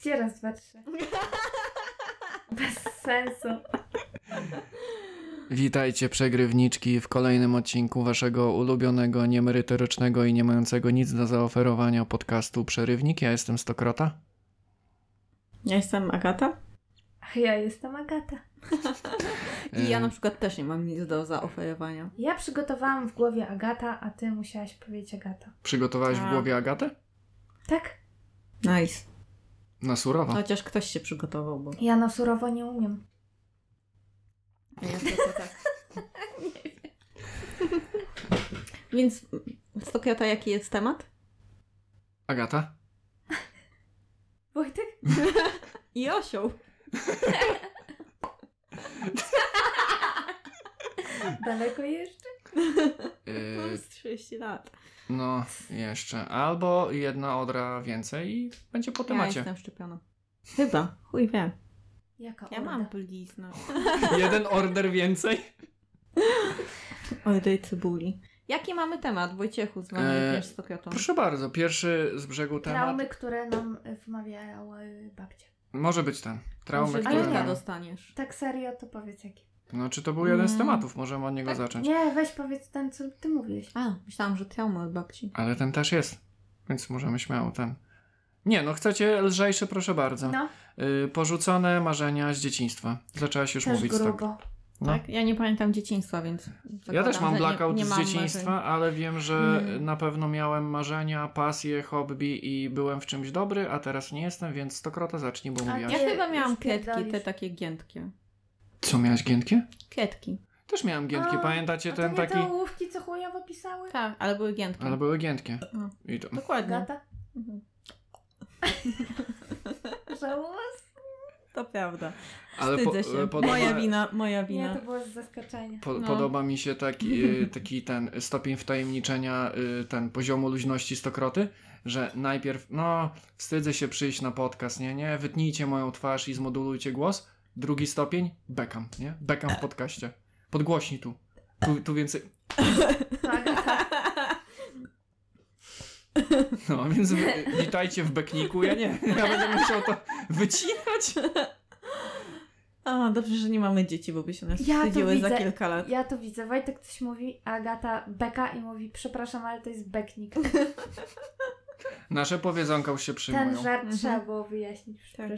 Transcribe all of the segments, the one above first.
Gdzie raz, dwa, trzy? Bez sensu. Witajcie przegrywniczki w kolejnym odcinku waszego ulubionego, niemerytorycznego i nie mającego nic do zaoferowania podcastu Przerywnik. Ja jestem Stokrota. Ja jestem Agata. Ach, ja jestem Agata. I ja E, na przykład też nie mam nic do zaoferowania. Ja przygotowałam w głowie Agata, a ty musiałaś powiedzieć Agata. Przygotowałeś w głowie Agatę? Tak? Nice. Na surowo. Chociaż ktoś się przygotował, bo Ja na surowo nie umiem. ja tylko tak. Więc Stokiota, jaki jest temat? Agata? Wojtek? I osioł. Daleko jeszcze? Mam z 30 lat. No, jeszcze. Albo jedna odra więcej i będzie po Ja temacie. jestem szczepiona. Chyba. Chuj wie. Jaka Ja mam bliznę. Jeden order więcej? Oj, daj cebuli. Jaki mamy temat, Wojciechu, z wami Eee, wiesz, Stokiotą? Proszę bardzo, pierwszy z brzegu temat. Traumy, które nam y, wmawiały babcie. Może być ten. Traumy, Może Ale które... wilka nie. dostaniesz. Tak serio, to powiedz jaki. No, czy to był jeden z Mm. tematów? Możemy od niego Tak. zacząć. Nie, weź powiedz ten, co ty mówiłeś. A, myślałam, że traumy od babci. Ale ten też jest. Więc możemy śmiało ten. Nie, no chcecie lżejszy, proszę bardzo. No, Y, porzucone marzenia z dzieciństwa. Zaczęłaś już też mówić tak. grubo. No. Tak? Ja nie pamiętam dzieciństwa, więc. Ja też mam blackout nie, nie z mam dzieciństwa, marzeń. ale wiem, że Mm. na pewno miałem marzenia, pasje, hobby i byłem w czymś dobry, a teraz nie jestem, więc stokrota zacznij, bo mówiłaś. Ja chyba miałam pierdolisz. te takie giętkie. Co, miałaś giętkie? Kwietki. Też miałem giętkie, A, pamiętacie A to ten nie taki... te ołówki, co chujowo pisały? Tak, ale były giętkie. Ale były giętkie. No. I to... Dokładnie. Agata? Mhm. Żałos? To prawda. Ale po, Wstydzę się. podoba, Moja wina, moja Nie, wina. to było z zaskoczenia. po, No. podoba mi się taki, y, taki ten stopień wtajemniczenia, y, ten poziomu luźności stokroty, że najpierw, no, wstydzę się przyjść na podcast, nie, nie, wytnijcie moją twarz i zmodulujcie głos. Drugi stopień, bekam, nie? Bekam w podcaście. Podgłośnij tu. Tu, tu więcej. To Agata. No, więc wy, witajcie w bekniku. Ja nie, ja będę musiał to wycinać. A, dobrze, że nie mamy dzieci, bo by się nas Ja wstydziły za kilka lat. Ja to widzę. Wojtek coś mówi, a Agata beka i mówi, przepraszam, ale to jest beknik. Nasze powiedzonka już się przyjmują. Ten żart Mhm. trzeba było wyjaśnić. Tak.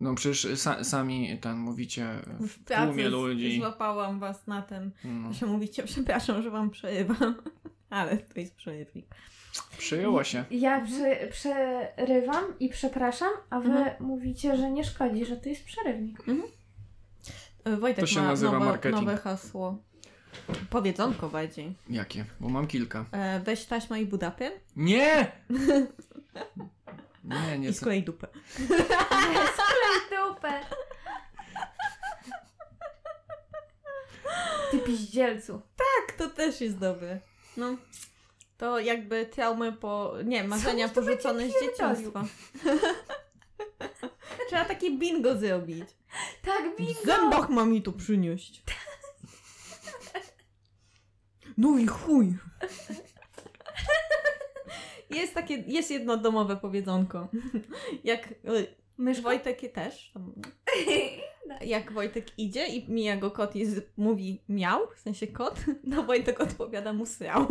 No przecież sa, sami ten mówicie W w pracy ludzi. złapałam was na tym, No, że mówicie, przepraszam, że wam przerywam. Ale to jest przerywnik. przyjęło się. Ja przy, przerywam i przepraszam, a wy Mhm. mówicie, że nie szkodzi, że to jest przerywnik. E, Wojtek To się ma nazywa nowe, marketing. nowe hasło. Powiedzonko bardziej. Jakie? Bo mam kilka. E, weź taśmę i budapy Nie! Nie, nie. i sklej dupę. Sklej dupę! Ty piździelcu. Tak, to też jest dobre. No. To jakby traumy po... Nie, marzenia porzucone z dzieciństwa. Trzeba takie bingo zrobić. Tak, W bingo! zębach ma mi to przynieść. No i chuj. Jest takie, jest jedno domowe powiedzonko. Jak y, Myszko? Wojtek też. Jak Wojtek idzie i mija go kot i mówi miał, w sensie kot, no Wojtek odpowiada mu srał.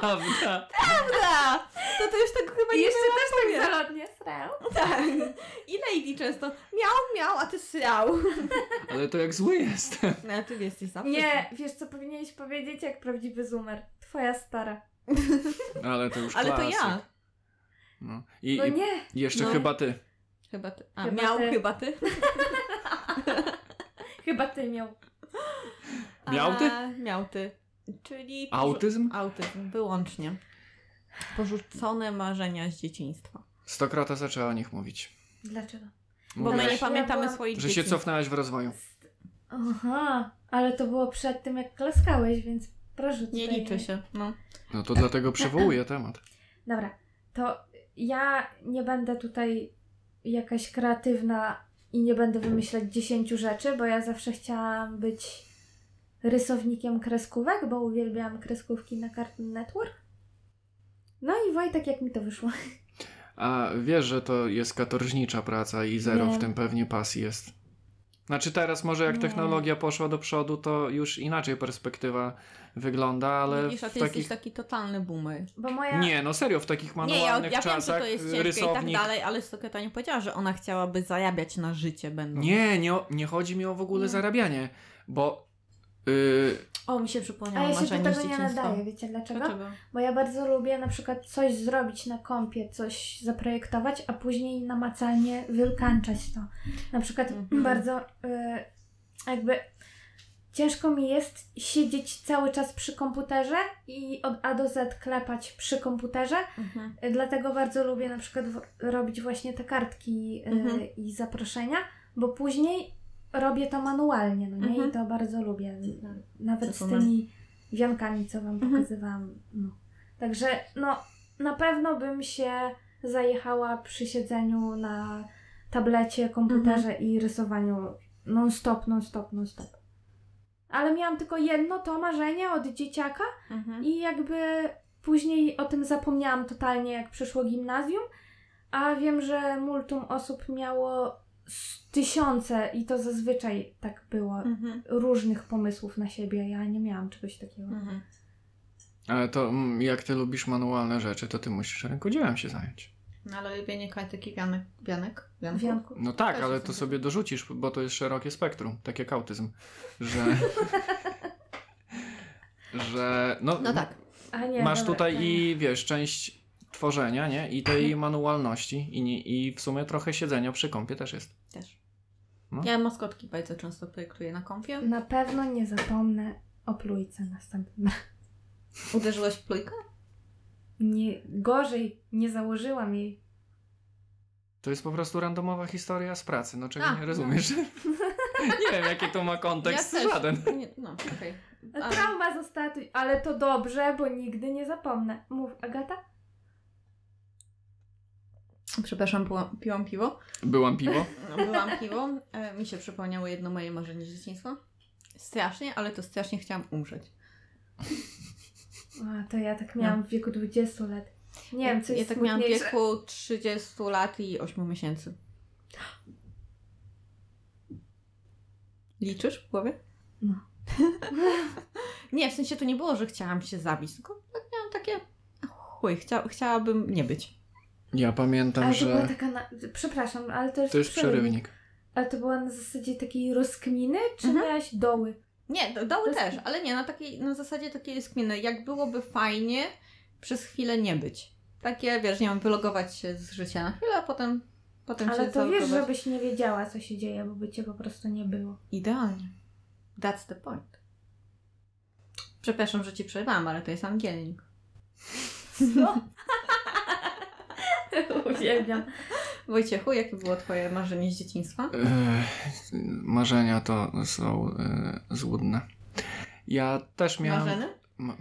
Prawda. Prawda! To to już tak chyba I nie jeszcze też tak zalotnie srał. Tak. I Lady często miał, miał, a ty srał. Ale to jak zły jestem. No, a ty jesteś zawsze. Nie, wiesz co powinieneś powiedzieć jak prawdziwy zoomer. Twoja stara. Ale to już Ale to klasyk. ja. No. I, No i nie. jeszcze No. chyba ty. Chyba ty. A, Chyba miał, ty. chyba ty. Chyba ty miał. Miał ty? A, miał ty. Czyli... Autyzm? Autyzm, wyłącznie. Porzucone marzenia z dzieciństwa. Stokrota zaczęła o nich mówić. Dlaczego? Bo my Mówiłaś, nie pamiętamy Ja byłam- swoich że dzieci. się cofnęłaś w rozwoju. Aha, ale to było przed tym jak klaskałeś, więc proszę Nie liczy się. No. No to dlatego przywołuję temat. Dobra, to ja nie będę tutaj jakaś kreatywna i nie będę wymyślać dziesięciu rzeczy, bo ja zawsze chciałam być rysownikiem kreskówek, bo uwielbiam kreskówki na Cartoon Network. No i Wojtek, jak mi to wyszło? A wiesz, że to jest katorżnicza praca i zero w tym pewnie pasji jest. Znaczy teraz może jak Nie. technologia poszła do przodu, to już inaczej perspektywa wygląda, ale Widzisz, a w ty takich... jesteś taki totalny boomer. Bo moja... Nie, no serio, w takich Nie, ja, manualnych ja wiem, że czasach to jest ciężkie rysownik... i tak dalej, ale Stoketa nie powiedziała, że ona chciałaby zarabiać na życie będąc. Nie, nie, nie chodzi mi o w ogóle Nie. zarabianie, bo... Yy, O, mi się A przypomniało ja się do tego nie nadaję, wiecie dlaczego? Dlaczego? Bo ja bardzo lubię na przykład coś zrobić na kompie, coś zaprojektować, a później namacalnie wykańczać to. Na przykład Mhm. bardzo y, jakby ciężko mi jest siedzieć cały czas przy komputerze i od A do Z klepać przy komputerze, Mhm. dlatego bardzo lubię na przykład robić właśnie te kartki y, Mhm. i zaproszenia, bo później robię to manualnie, no nie? Mhm. I to bardzo lubię. Nawet z tymi wiankami, co Wam Mhm. pokazywałam. No. Także no, na pewno bym się zajechała przy siedzeniu na tablecie, komputerze Mhm. i rysowaniu non-stop, non-stop, non-stop. Ale miałam tylko jedno to marzenie od dzieciaka Mhm. i jakby później o tym zapomniałam totalnie, jak przyszło gimnazjum, a wiem, że multum osób miało tysiące i to zazwyczaj tak było, Mhm. różnych pomysłów na siebie. Ja nie miałam czegoś takiego. Mhm. ale to mm, jak ty lubisz manualne rzeczy, to ty musisz rękodziełem się zająć. No ale lubienie kartyki wianek. Wianek? Wianków? Wianku. No tak, Też ale to sobie dorzucisz, bo to jest szerokie spektrum, tak jak autyzm, że... że no, No tak. A nie, masz dobra, tutaj to i wiesz, część tworzenia, nie? I tej manualności i, nie, i w sumie trochę siedzenia przy kąpie też jest. Też. No. Ja maskotki bardzo często projektuję na nie. Na pewno nie zapomnę o plujce następnym. Uderzyłeś w plujkę? Nie, gorzej, nie założyłam jej. To jest po prostu randomowa historia z pracy, no czego A, nie no. rozumiesz? nie wiem, jaki to ma kontekst, ja też. żaden. Nie, no. Ale- Trauma została tu, ale to dobrze, bo nigdy nie zapomnę. Mów, Agata? Przepraszam, piłam, piłam piwo. Byłam piwo. No, byłam piwo. E, mi się przypomniało jedno moje marzenie z dzieciństwa. Strasznie, ale to strasznie chciałam umrzeć. A, to ja tak miałam w wieku 20 lat. Nie wiem, co ja jest tak miałam w wieku 30 lat i 8 miesięcy. Liczysz w głowie? No. nie, w sensie to nie było, że chciałam się zabić, tylko tak miałam takie chuj, chcia, chciałabym nie być. Ja pamiętam, Ale to była że taka. Na... Przepraszam, ale to jest, to jest przerywnik. Ale to była na zasadzie takiej rozkminy, czy Mhm. miałaś doły? Nie, To jest- też, ale nie, na takiej, na zasadzie takiej skminy, jak byłoby fajnie przez chwilę nie być. Takie, wiesz, nie wiem, wylogować się z życia na chwilę, a potem, potem Ale się to wiesz, żebyś nie wiedziała, co się dzieje, bo by cię po prostu nie było. Idealnie. That's the point. Przepraszam, że ci przerwałam, ale to jest angielnik. Co? Uwielbiam. Wojciechu, jakie było twoje marzenie z dzieciństwa? Ech, marzenia to są e, złudne. Ja też miałem... Marzeny? Ma...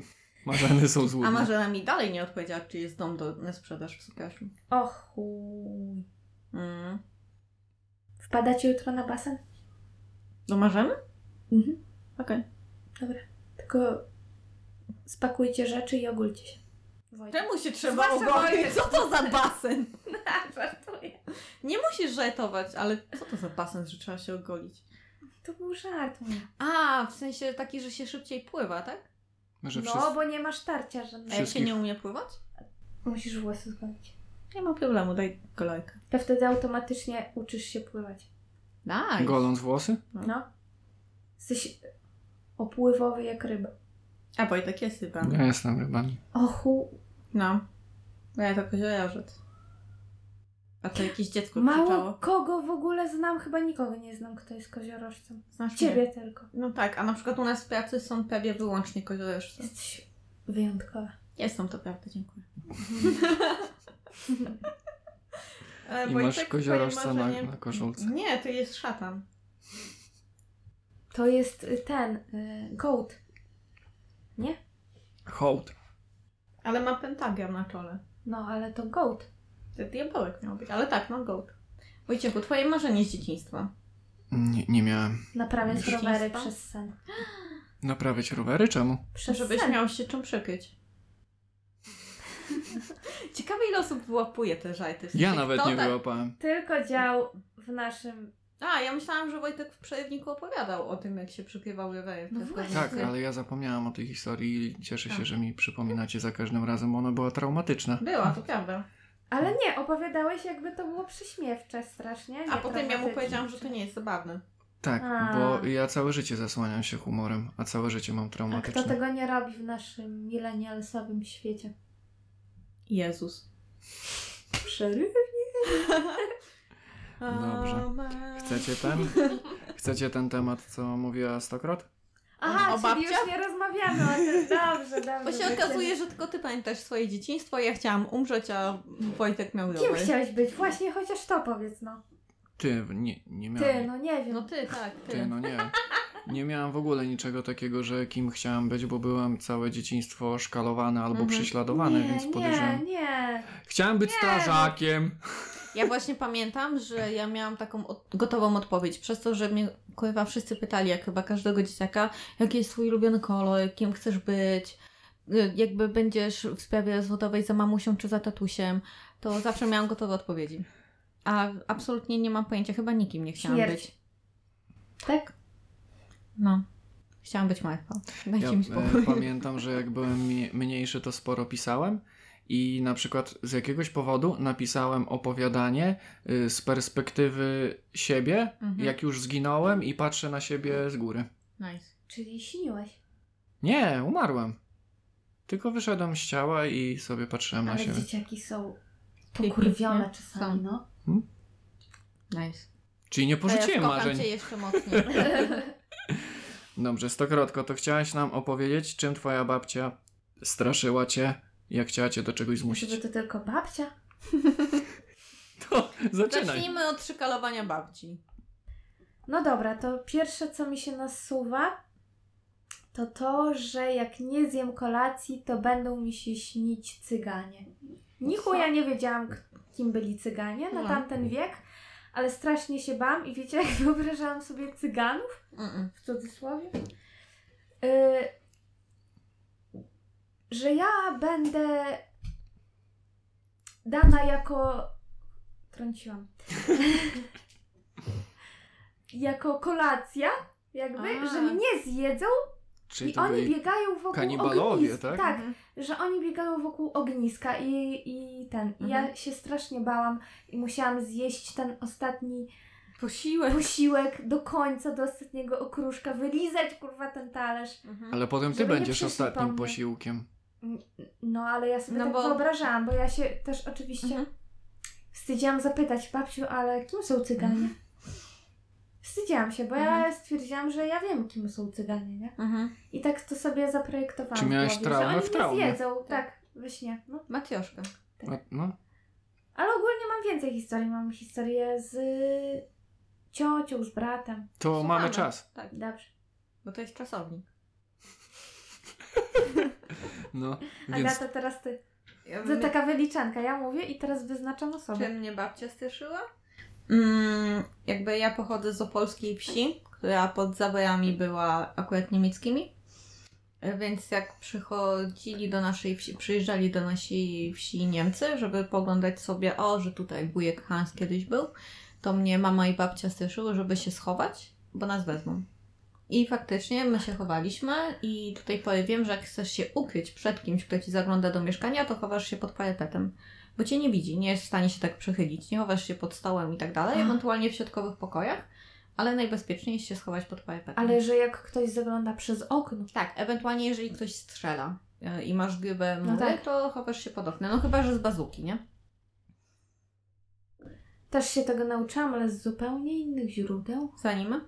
Marzeny są złudne. A Marzena mi dalej nie odpowiedziała, czy jest dom do, na sprzedaż w Supiaszu. Och, chuj. Mm. Wpadacie jutro na basen? Do Marzeny? Mhm. Okej. Tylko spakujcie rzeczy i ogólcie się. Wojtek. Czemu się trzeba Zwłaszcza ogolić? Wojtek. Co to za basen? Żartuję. Nie musisz żartować, ale co to za basen, że trzeba się ogolić? To był żart mój. A, w sensie taki, że się szybciej pływa, tak? Że No, wszyscy... bo nie masz tarcia A jak żadnego. się Wszystkich. nie umie pływać? Musisz włosy zgolić. Nie ma problemu, daj kolejkę. To wtedy automatycznie uczysz się pływać. Nice. Goląc włosy? No. Jesteś opływowy jak ryba. A Wojtek jest chyba. Ja jestem rybami. Ochu, No. No ja to koziojarzec. A to jakieś dziecko mało krzyczało. kogo w ogóle znam, chyba nikogo nie znam, kto jest koziorożcem. Znasz Ciebie mnie? tylko. No tak, a na przykład u nas w pracy są prawie wyłącznie koziojarzce. Jesteś wyjątkowa. Jestem, to prawda, dziękuję. I Wojtek, masz koziorożca twoje na, marzenie- na koszulce. Nie, to jest szatan. To jest y, ten, y, goat. Nie? Hołd. Ale ma pentagram na czole. No, ale to goat. To diabełek miał być, ale tak, no goat. Wojciechu, twoje marzenie z dzieciństwa. Nie, nie miałem. Naprawiać Dzieciństwa? rowery przez sen. Naprawiać rowery? Czemu? Przez Żebyś sen. miał się czym przykryć. Ciekawe ile osób wyłapuje te. W sensie, Ja nawet kto nie tak- wyłapałem. Tylko dział w naszym... A, ja myślałam, że Wojtek w przerywniku opowiadał o tym, jak się przypiewał rowery. No. Tak, ale ja zapomniałam o tej historii i cieszę się, Tak. że mi przypominacie za każdym razem, bo ona była traumatyczna. Była, to prawda. Ale nie, opowiadałeś jakby to było prześmiewcze strasznie. A potem ja mu traumatyczne. powiedziałam, że to nie jest zabawne. Tak, A. bo ja całe życie zasłaniam się humorem, a całe życie mam A kto traumatyczne. tego nie robi w naszym milenialsowym świecie? Jezus. Przeryw? Dobrze. Chcecie ten? Chcecie ten temat, co mówiła Stokrot? Aha, O czyli babciach? już nie rozmawiamy o tym. Dobrze, dobrze. Bo się okazuje, że tylko ty pamiętasz swoje dzieciństwo, ja chciałam umrzeć, a Wojtek miał Kim rower. chciałeś być? Właśnie chociaż to powiedz, no. Ty, nie, nie miałem. Ty, no nie wiem. No ty, tak, ty. Ty, no nie. Nie miałam w ogóle niczego takiego, że kim chciałam być, bo byłem całe dzieciństwo szkalowany albo Mhm. prześladowany, nie, więc nie, podejrzewam. nie. Chciałem być Nie, strażakiem. Ja właśnie pamiętam, że ja miałam taką od, gotową odpowiedź, przez to, że mnie kurwa wszyscy pytali, jak chyba każdego dzieciaka, jaki jest twój ulubiony kolor, kim chcesz być, y, jakby będziesz w sprawie rozwodowej za mamusią czy za tatusiem, to zawsze miałam gotowe odpowiedzi. A absolutnie nie mam pojęcia, chyba nikim nie chciałam Śmierć. być. Tak? No. Chciałam być martwa. Dajcie Ja mi e, spokój. pamiętam, że jak byłem mi- mniejszy, to sporo pisałem. I na przykład z jakiegoś powodu napisałem opowiadanie y, z perspektywy siebie, Mhm. jak już zginąłem i patrzę na siebie z góry. Nice. Czyli śniłeś. Nie, umarłem. Tylko wyszedłem z ciała i sobie patrzyłem na Ale siebie. dzieciaki są pokurwione czasami, Są. no. Nice. Czyli nie ja porzuciłem kocham marzeń. cię jeszcze mocniej. Dobrze, Stokrotko, to chciałaś nam opowiedzieć, czym twoja babcia straszyła cię, jak chciała cię do czegoś zmusić. Żeby to tylko babcia? To zaczynaj. Zacznijmy od szykalowania babci. No dobra, to pierwsze co mi się nasuwa, to to, że jak nie zjem kolacji, to będą mi się śnić cyganie. Nichu ja nie wiedziałam, kim byli cyganie na No. tamten wiek, ale strasznie się bałam i wiecie, jak wyobrażałam sobie cyganów, w cudzysłowie, y, że ja będę dana jako. Trąciłam. jako kolacja, jakby, A. że mnie zjedzą Czyli i to oni byli biegają wokół kanibalowie, ogniska. tak? Tak, Mhm. że oni biegają wokół ogniska i, i ten. I Ja Mhm. się strasznie bałam i musiałam zjeść ten ostatni Posiłek. posiłek do końca, do ostatniego okruszka, wylizać kurwa ten talerz. Mhm. Ale potem ty będziesz ostatnim posiłkiem. No, ale ja sobie No tak bo- wyobrażałam, bo ja się też oczywiście Mhm. wstydziłam zapytać babciu, ale kim są cyganie? Wstydziłam się, bo ja Mhm. stwierdziłam, że ja wiem, kim są cyganie, nie? Mhm. I tak to sobie zaprojektowałam. Czy w miałaś głowie, traumę w traumie? zjedzą, tak, we śnie. No. Macioszka. A, no, Ale ogólnie mam więcej historii. Mam historię z ciocią, z bratem. to Słuchamy. mamy czas. Tak, Dobrze. bo to jest czasownik. No, więc Agata, teraz ty. Ja To taka wyliczanka. Ja mówię i teraz wyznaczam osobę. Czy mnie babcia straszyła? Mm, jakby ja pochodzę z opolskiej wsi, która pod zaborami była akurat niemieckimi. Więc jak przychodzili do naszej wsi, przyjeżdżali do naszej wsi Niemcy, żeby poglądać sobie, o, że tutaj wujek Hans kiedyś był, to mnie mama i babcia straszyły, żeby się schować, bo nas wezmą. I faktycznie my się chowaliśmy i tutaj pory wiem, że jak chcesz się ukryć przed kimś, kto ci zagląda do mieszkania, to chowasz się pod parapetem bo cię nie widzi, nie jest w stanie się tak przychylić, nie chowasz się pod stołem i tak dalej, ewentualnie w środkowych pokojach, ale najbezpieczniej jest się schować pod parapetem. Ale że jak ktoś zagląda przez okno. Tak, ewentualnie jeżeli ktoś strzela e, i masz grube No tak. to chowasz się pod oknem, no chyba, że z bazuki, nie? Też się tego nauczyłam, ale z zupełnie innych źródeł. Zanim?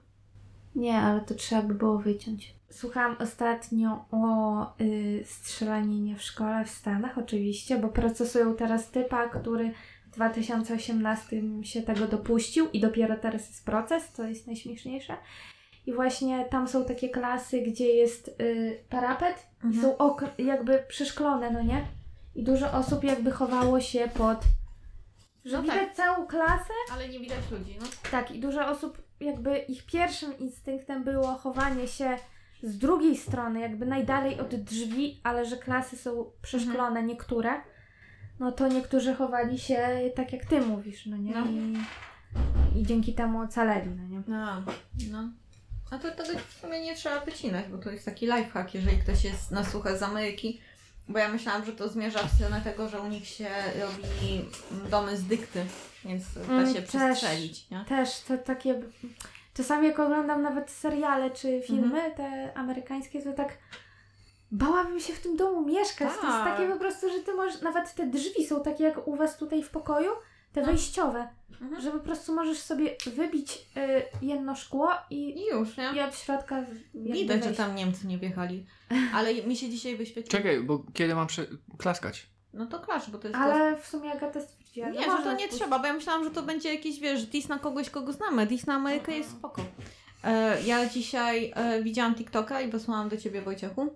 Nie, ale to trzeba by było wyciąć. Słuchałam ostatnio o y, strzelaninie w szkole w Stanach, oczywiście, bo procesują teraz typa, który w 2018 się tego dopuścił i dopiero teraz jest proces, to jest najśmieszniejsze. I właśnie tam są takie klasy, gdzie jest y, parapet i Mhm. są ok- jakby przeszklone, no nie? I dużo osób jakby chowało się pod... Że No widać tak. całą klasę, Ale nie widać ludzi, no. tak, i dużo osób, jakby ich pierwszym instynktem było chowanie się z drugiej strony, jakby najdalej od drzwi, ale że klasy są przeszklone niektóre, no to niektórzy chowali się tak jak ty mówisz, no nie? No. I, I dzięki temu ocaleli, no nie? No, no. A to tego w sumie nie trzeba wycinać, bo to jest taki lifehack, jeżeli ktoś jest na suche z Ameryki. Bo ja myślałam, że to zmierza w stronę tego, że u nich się robi domy z dykty, więc da Mm, się też. przestrzelić, nie? Też to takie. Czasami jak oglądam nawet seriale czy filmy Mhm. te amerykańskie, to tak bałabym się w tym domu mieszkać. To jest Tak. takie po prostu, że ty możesz. Nawet te drzwi są takie jak u was tutaj w pokoju, te No. wejściowe, Mhm. że po prostu możesz sobie wybić y, jedno szkło i, I już, nie? i od środka. Widać, że tam Niemcy nie wjechali. Ale mi się dzisiaj wyświetliło. Czekaj, bo kiedy mam prze... klaskać? No to klasz, bo to jest Ale w sumie Agata stwierdziła, Nie, że to nie wpuścić. trzeba, bo ja myślałam, że to będzie jakiś, wiesz, dis na kogoś, kogo znamy. Dis na Amerykę jest spoko. E, ja dzisiaj e, widziałam TikToka i wysłałam do ciebie, Wojciechu,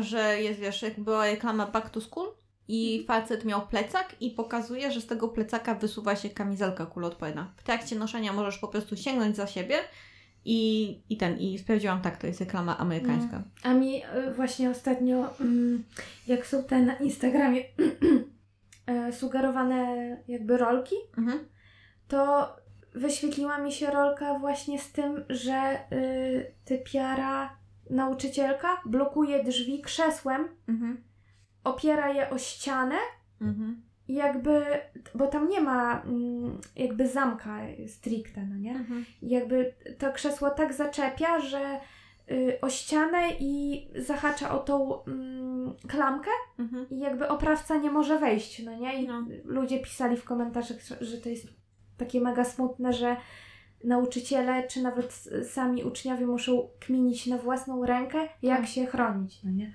że jest, wiesz, jak była reklama Back to School i facet miał plecak i pokazuje, że z tego plecaka wysuwa się kamizelka kuloodporna. W trakcie noszenia możesz po prostu sięgnąć za siebie i, i ten, i sprawdziłam, tak, to jest reklama amerykańska. A mi y, właśnie ostatnio, mm, jak są te na Instagramie e, sugerowane jakby rolki, Mhm. to wyświetliła mi się rolka właśnie z tym, że y, typiara nauczycielka blokuje drzwi krzesłem, Mhm. opiera je o ścianę Mhm. i jakby, bo tam nie ma mm, jakby zamka stricte, no nie? Mhm. Jakby to krzesło tak zaczepia, że o ścianę i zahacza o tą mm, klamkę Mhm. i jakby oprawca nie może wejść, no nie? I No. ludzie pisali w komentarzach, że- to jest takie mega smutne, że nauczyciele czy nawet sami uczniowie muszą kminić na własną rękę, jak Tak. się chronić, no nie?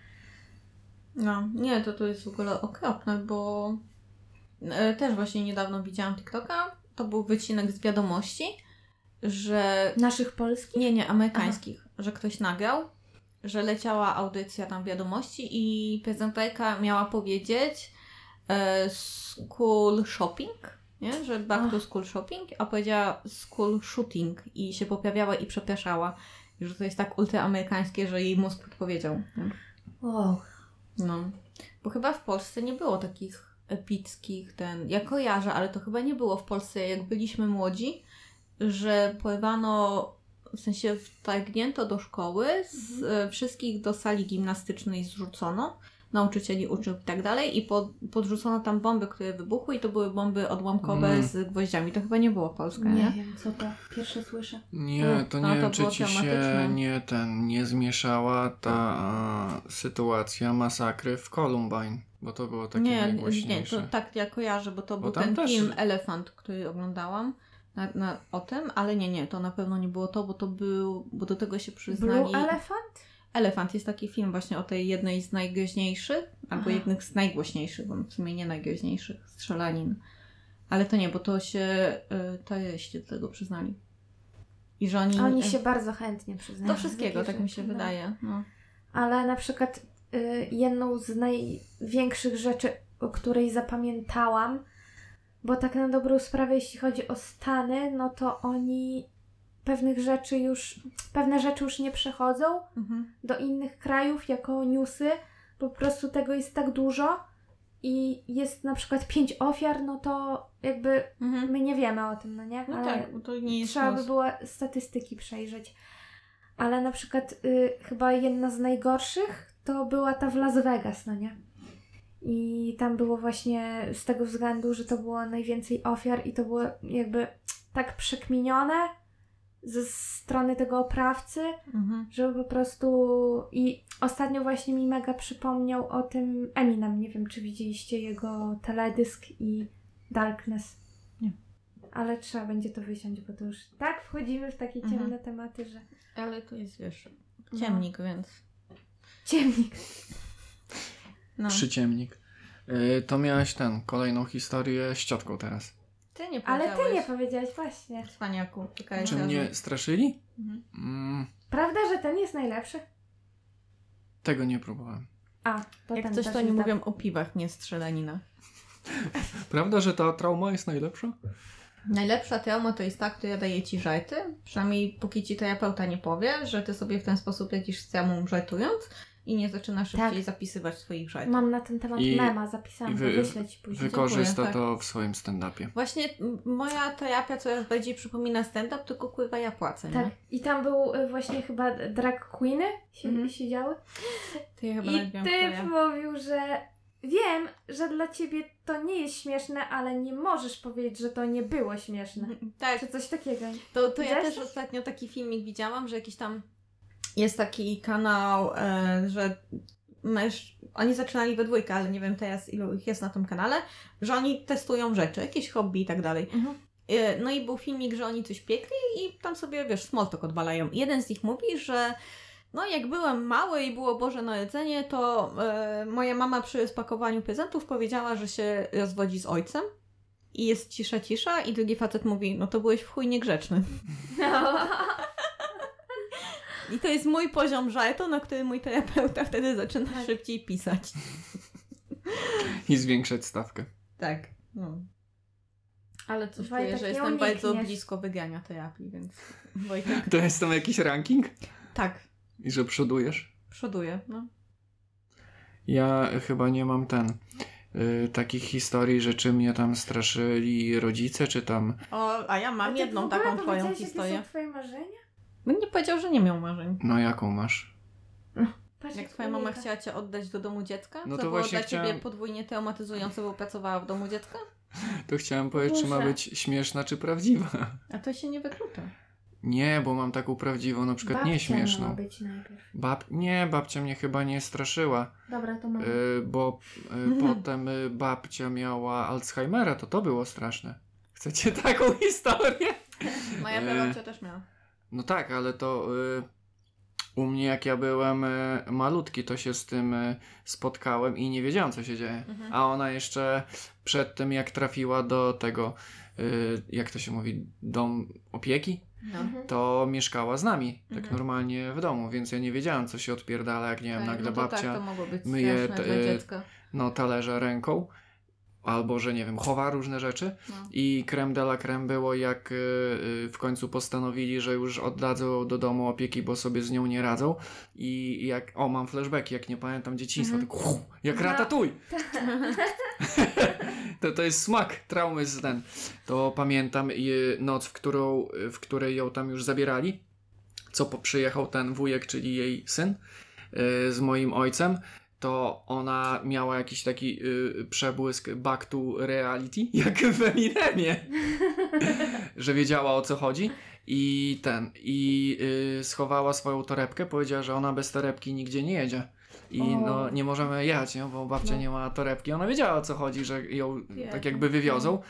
No, nie, to to jest w ogóle okropne, bo e, też właśnie niedawno widziałam TikToka, to był wycinek z wiadomości, że Naszych polskich? nie, nie, amerykańskich, że ktoś nagrał, że leciała audycja tam wiadomości i prezenterka miała powiedzieć e, school shopping, nie? że back to school shopping, a powiedziała school shooting i się poprawiała i przepraszała. I że to jest tak ultraamerykańskie, że jej mózg podpowiedział. Nie? Wow. No, bo chyba w Polsce nie było takich epickich, ten, ja kojarzę, ale to chyba nie było w Polsce, jak byliśmy młodzi, że porwano, w sensie wtargnięto do szkoły, z, e, wszystkich do sali gimnastycznej zrzucono, nauczycieli uczył i tak dalej i pod, podrzucono tam bomby, które wybuchły i to były bomby odłamkowe Mm. z gwoździami. To chyba nie było Polska, Nie, nie? wiem, co to. Pierwsze słyszę. Nie, to A, nie to wiem, czy było ci się nie ten nie zmieszała ta a, sytuacja masakry w Columbine, bo to było takie nie, nie, to tak ja kojarzę, bo to Bo był ten też- film Elefant, który oglądałam na, na, o tym, ale nie, nie, to na pewno nie było to, bo to był, bo do tego się przyznali. Blue Elephant? Elefant jest taki film właśnie o tej jednej z najgroźniejszych, albo Aha. jednych z najgłośniejszych, bo w sumie nie najgroźniejszych, strzelanin. Ale to nie, bo to się y, terroryści do tego przyznali. I że oni... Oni się bardzo chętnie przyznają. do wszystkiego, tak mi się rzeczy, no. wydaje. No. Ale na przykład y, jedną z największych rzeczy, o której zapamiętałam, bo tak na dobrą sprawę, jeśli chodzi o Stany, no to oni pewnych rzeczy już, pewne rzeczy już nie przechodzą Mhm. do innych krajów jako newsy. Po prostu tego jest tak dużo i jest na przykład pięć ofiar, no to jakby Mhm. my nie wiemy o tym, no nie? No Ale tak, bo to nie jest Trzeba by było statystyki przejrzeć. Ale na przykład y, chyba jedna z najgorszych to była ta w Las Vegas, no nie? I tam było właśnie z tego względu, że to było najwięcej ofiar i to było jakby tak przekminione ze strony tego oprawcy, Mhm. że po prostu i ostatnio właśnie mi mega przypomniał o tym Eminem. Nie wiem, czy widzieliście jego teledysk i Darkness. Nie. Ale trzeba będzie to wyciąć, bo to już tak wchodzimy w takie Mhm. ciemne tematy, że Ale to jest, wiesz, No. ciemnik, więc... ciemnik. No. Przyciemnik. Y, to miałaś ten, kolejną historię z ciotką teraz. Ty nie Ale powiedziałeś. ty nie powiedziałaś właśnie. Cwaniaku, czekaj. Czy mnie straszyli? Mhm. Mm, Prawda, że ten jest najlepszy? tego nie próbowałem. A, to Jak coś, to dobry. mówią o piwach, nie strzelaninach. Prawda, że ta trauma jest najlepsza? Najlepsza trauma to jest ta, która daje ci żarty. Przynajmniej póki ci terapeuta nie powie, że ty sobie w ten sposób lecisz z traumą żartując. I nie zaczyna szybciej Tak. zapisywać swoich żartów. Mam na ten temat I- mema zapisane, i wy- wyślę ci później. Wykorzysta Dziękuję, tak. to w swoim stand-upie. Właśnie moja terapia coraz bardziej przypomina stand-up, tylko kurwa ja płacę, Tak, nie? i tam był y, właśnie chyba drag queeny si- Mhm. siedziały. To ja chyba I swoje. mówił, że wiem, że dla ciebie to nie jest śmieszne, ale nie możesz powiedzieć, że to nie było śmieszne. Tak, Czy coś takiego. To, to ja też ostatnio taki filmik widziałam, że jakiś tam jest taki kanał, e, że męż... oni zaczynali we dwójkę, ale nie wiem teraz ilu ich jest na tym kanale, że oni testują rzeczy, jakieś hobby i tak dalej. Mhm. E, No i był filmik, że oni coś piekli i tam sobie, wiesz, odwalają. I jeden z nich mówi, że no jak byłem mały i było Boże Narodzenie, to e, moja mama przy spakowaniu prezentów powiedziała, że się rozwodzi z ojcem. I jest cisza, cisza i drugi facet mówi, no to byłeś w chuj niegrzeczny. No. I to jest mój poziom żartu, na który mój terapeuta wtedy zaczyna Tak. szybciej pisać. I zwiększać stawkę. Tak. No. Ale coś Wojtek, czuję, że jestem bardzo unikniesz. blisko wygrania terapii, więc Wojtek. To jest tam jakiś ranking? Tak, I że przodujesz? przoduję. No. Ja chyba nie mam ten. Y, takich historii, że czy mnie tam straszyli rodzice, czy tam. O, a ja mam A jedną taką twoją powiedziałeś, jakie historię. są twoje marzenia? Bym nie powiedział, że nie miał marzeń. No jaką masz? Patrz, Jak twoja mama unika. chciała cię oddać do domu dziecka? No co to było dla chciałam- ciebie podwójnie traumatyzujące, bo pracowała w domu dziecka? To chciałem powiedzieć, czy ma Boże. być śmieszna, czy prawdziwa. A to się nie wyklucza. Nie, bo mam taką prawdziwą, na przykład Babcia nieśmieszną. miała być najpierw. Bab... Nie, babcia mnie chyba nie straszyła, Dobra, to mam. y, bo y, potem y, babcia miała Alzheimera, to to było straszne. Chcecie taką historię? Moja prababcia też miała. No tak, ale to y, u mnie jak ja byłem y, malutki, to się z tym y, spotkałem i nie wiedziałem co się dzieje. Mhm. A ona jeszcze przed tym jak trafiła do tego, y, jak to się mówi, dom opieki, No. Mhm. to mieszkała z nami, tak Mhm. normalnie w domu, więc ja nie wiedziałem co się odpierdala, jak nie wiem, Tak, nagle no to babcia tak, to mogło być myje no talerze ręką. Albo, że nie wiem, chowa różne rzeczy. No. I creme de la creme było, jak y, y, w końcu postanowili, że już oddadzą do domu opieki, bo sobie z nią nie radzą. I jak, o, mam flashbacki, jak nie pamiętam dzieciństwa, Mhm. tak hu, jak No. ratatuj. to, to jest smak traumy z ten. To pamiętam i noc, w, którą, w której ją tam już zabierali, co przyjechał ten wujek, czyli jej syn, y, z moim ojcem, to ona miała jakiś taki y, przebłysk back to reality, jak w Eminemie, że wiedziała o co chodzi i ten, i y, schowała swoją torebkę, powiedziała, że ona bez torebki nigdzie nie jedzie. I O. no, nie możemy jechać, nie? bo babcia No. nie ma torebki. Ona wiedziała o co chodzi, że ją tak jakby wywiozą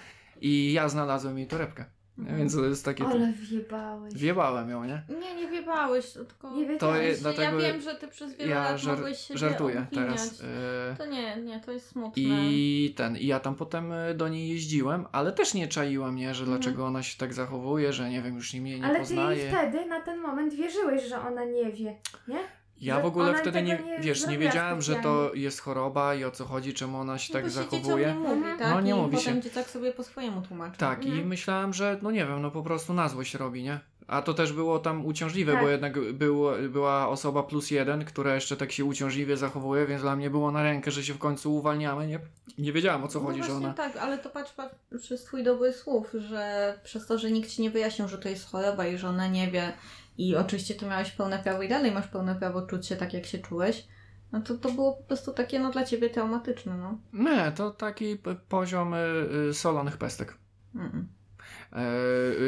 i ja znalazłem jej torebkę. Mhm. Więc to jest takie... Ale wjebałeś. Wjebałem ją, nie? Nie, nie wiebałeś, tylko... Nie. To Ja, jest, dlatego ja wiem, że ty przez wiele ja lat żar- mogłeś siebie żartuję obwiniać. teraz. y, To nie, nie, to jest smutne. I ten, i ja tam potem y, do niej jeździłem, ale też nie czaiłam, nie, że Mhm. dlaczego ona się tak zachowuje, że nie wiem, już nie mnie nie Ale ty jej poznaje. wtedy, na ten moment wierzyłeś, że ona nie wie, nie? Ja że w ogóle wtedy nie, nie wiesz, nie wiedziałem, że to jest choroba i o co chodzi, czemu ona się No tak się zachowuje. dzieciom nie mówi, Mhm. tak? No, nie I mówi potem się. dzieciak sobie po swojemu tłumaczy. Tak, i Mhm. myślałem, że no nie wiem, no po prostu na złość robi, nie? A to też było tam uciążliwe, Tak. bo jednak było, była osoba plus jeden, która jeszcze tak się uciążliwie zachowuje, więc dla mnie było na rękę, że się w końcu uwalniamy, nie? Nie wiedziałem o co no chodzi, że właśnie ona... tak, ale to patrz, patrz przez twój dobry słów, że przez to, że nikt ci nie wyjaśnił, że to jest choroba i że ona nie wie i oczywiście ty miałeś pełne prawo i dalej masz pełne prawo czuć się tak, jak się czułeś, no to to było po prostu takie, no dla ciebie traumatyczne, no. Nie, to taki poziom y, y, solonych pestek. Mm-mm.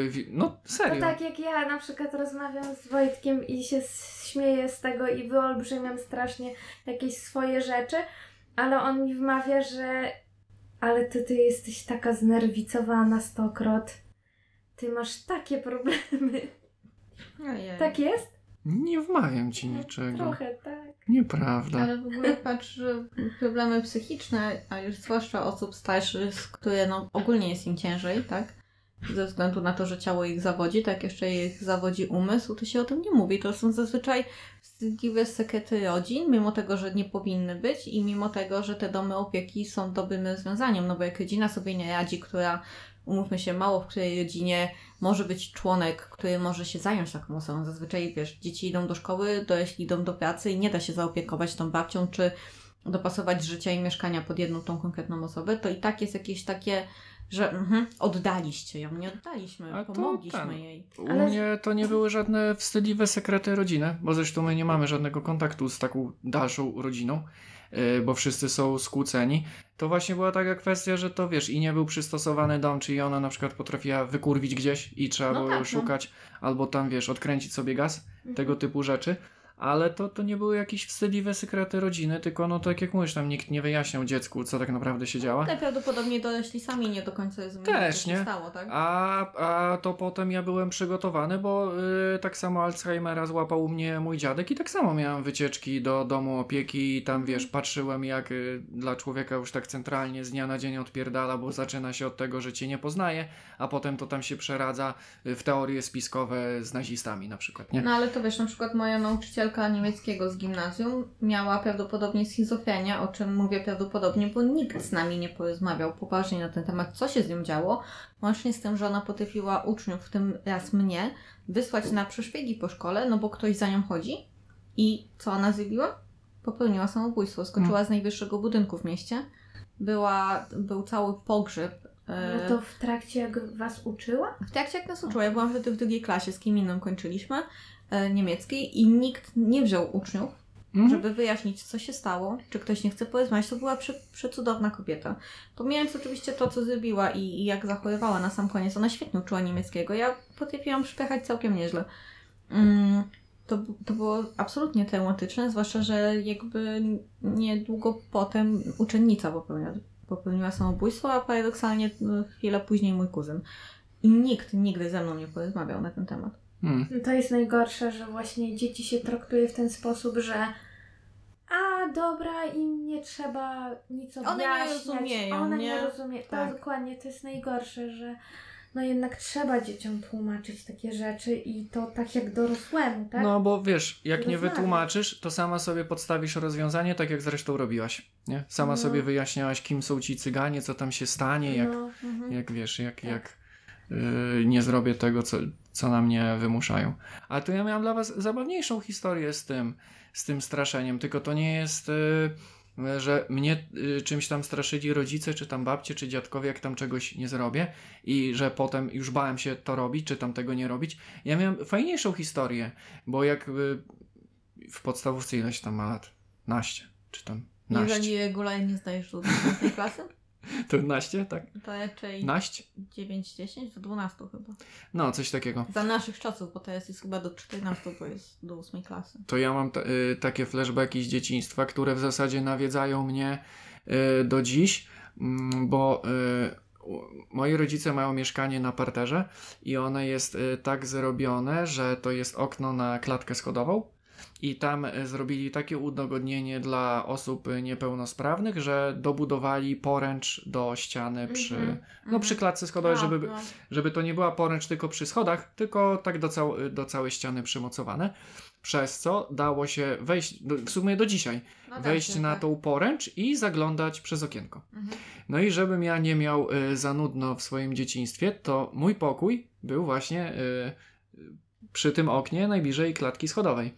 Y, wi- no To serio. tak jak ja na przykład rozmawiam z Wojtkiem i się śmieję z tego i wyolbrzymiam strasznie jakieś swoje rzeczy, ale on mi wmawia, że ale ty, ty jesteś taka znerwicowana stokroć. Ty masz takie problemy. Ojej. Tak jest? Nie wmawiam ci niczego. Trochę tak. Nieprawda. Ale w ogóle patrz, że problemy psychiczne, a już zwłaszcza osób starszych, które no ogólnie jest im ciężej, tak? Ze względu na to, że ciało ich zawodzi, tak jeszcze ich zawodzi umysł, to się o tym nie mówi. To są zazwyczaj wstydliwe sekrety rodzin, mimo tego, że nie powinny być i mimo tego, że te domy opieki są dobrym rozwiązaniem, no bo jak rodzina sobie nie radzi, która umówmy się, mało w której rodzinie może być członek, który może się zająć taką osobą. Zazwyczaj, wiesz, dzieci idą do szkoły, dorośli idą do pracy i nie da się zaopiekować tą babcią, czy dopasować życia i mieszkania pod jedną tą konkretną osobę, to i tak jest jakieś takie, że mhm, oddaliście ją, nie oddaliśmy, A pomogliśmy ten. jej. U Ale- mnie to nie były żadne wstydliwe sekrety rodziny, bo zresztą my nie mamy żadnego kontaktu z taką dalszą rodziną, bo wszyscy są skłóceni. To właśnie była taka kwestia, że to wiesz, i nie był przystosowany dom, czyli ona na przykład potrafiła wykurwić gdzieś i trzeba No było tak, no. szukać, albo tam wiesz, odkręcić sobie gaz, Mhm. tego typu rzeczy. Ale to, to nie były jakieś wstydliwe sekrety rodziny, tylko no tak jak mówisz, tam nikt nie wyjaśniał dziecku, co tak naprawdę się działa. Najprawdopodobniej dorośli sami nie do końca rozumieli, Też, co się nie? stało, tak? A, a to potem ja byłem przygotowany, bo y, tak samo Alzheimera złapał u mnie mój dziadek i tak samo miałem wycieczki do domu opieki i tam wiesz, patrzyłem jak y, dla człowieka już tak centralnie z dnia na dzień odpierdala, bo zaczyna się od tego, że cię nie poznaje, a potem to tam się przeradza y, w teorie spiskowe z nazistami na przykład, nie? No ale to wiesz, na przykład moja nauczycielka niemieckiego z gimnazjum miała prawdopodobnie schizofrenię, o czym mówię prawdopodobnie, bo nikt z nami nie porozmawiał poważnie na ten temat, co się z nią działo, łącznie z tym, że ona potrafiła uczniów, w tym raz mnie, wysłać na przeszpiegi po szkole, no bo ktoś za nią chodzi i co ona zrobiła? Popełniła samobójstwo, skoczyła z najwyższego budynku w mieście, była, był cały pogrzeb. e, No to w trakcie jak was uczyła? w trakcie jak nas uczyła, ja byłam wtedy w drugiej klasie, z kim innym kończyliśmy, niemieckiej i nikt nie wziął uczniów, Mhm. żeby wyjaśnić, co się stało, czy ktoś nie chce porozmawiać. To była prze, przecudowna kobieta. Pomijając oczywiście to, co zrobiła i, i jak zachorowała na sam koniec, ona świetnie uczyła niemieckiego. Ja potrafiłam przypychać całkiem nieźle. Mm, to, to było absolutnie traumatyczne, zwłaszcza, że jakby niedługo potem uczennica popełniła, popełniła samobójstwo, a paradoksalnie no, chwilę później mój kuzyn. I nikt nigdy ze mną nie porozmawiał na ten temat. Hmm. No to jest najgorsze, że właśnie dzieci się traktuje w ten sposób, że a dobra, im nie trzeba nic One nie objaśniać. rozumieją, One nie? nie rozumieją. Tak. To dokładnie, to jest najgorsze, że no jednak trzeba dzieciom tłumaczyć takie rzeczy i to tak jak dorosłemu, tak? No bo wiesz, jak nie wytłumaczysz, to sama sobie podstawisz rozwiązanie, tak jak zresztą robiłaś, nie? Sama No. sobie wyjaśniałaś, kim są ci cyganie, co tam się stanie, jak, No, jak wiesz, jak, Tak. jak yy, nie zrobię tego, co, co na mnie wymuszają. A tu ja miałam dla was zabawniejszą historię z tym, z tym straszeniem, tylko to nie jest, yy, że mnie yy, czymś tam straszyli rodzice, czy tam babcie, czy dziadkowie, jak tam czegoś nie zrobię i że potem już bałem się to robić, czy tam tego nie robić. Ja miałem fajniejszą historię, bo jak yy, w podstawówce ileś tam ma lat? Naście, czy tam naście. Jeżeli regularnie zdajesz do 12 klasy, To naście, tak? to raczej Naście? 9-10 do 12 chyba. No, coś takiego. Za naszych czasów, bo teraz jest chyba do 14, bo jest do 8 klasy. to ja mam ta, y, takie flashbacki z dzieciństwa, które w zasadzie nawiedzają mnie y, do dziś, mm, bo y, moi rodzice mają mieszkanie na parterze i one jest y, tak zrobione, że to jest okno na klatkę schodową. I tam y, zrobili takie udogodnienie dla osób y, niepełnosprawnych, że dobudowali poręcz do ściany przy, Mhm, no, przy klatce schodowej, żeby, no. żeby to nie była poręcz tylko przy schodach, tylko tak do, cał do całej ściany przymocowane. Przez co dało się wejść, w sumie do dzisiaj, No tak, wejść tak, na tak. tą poręcz i zaglądać przez okienko. Mhm. No i żebym ja nie miał y, za nudno w swoim dzieciństwie, to mój pokój był właśnie y, przy tym oknie najbliżej klatki schodowej.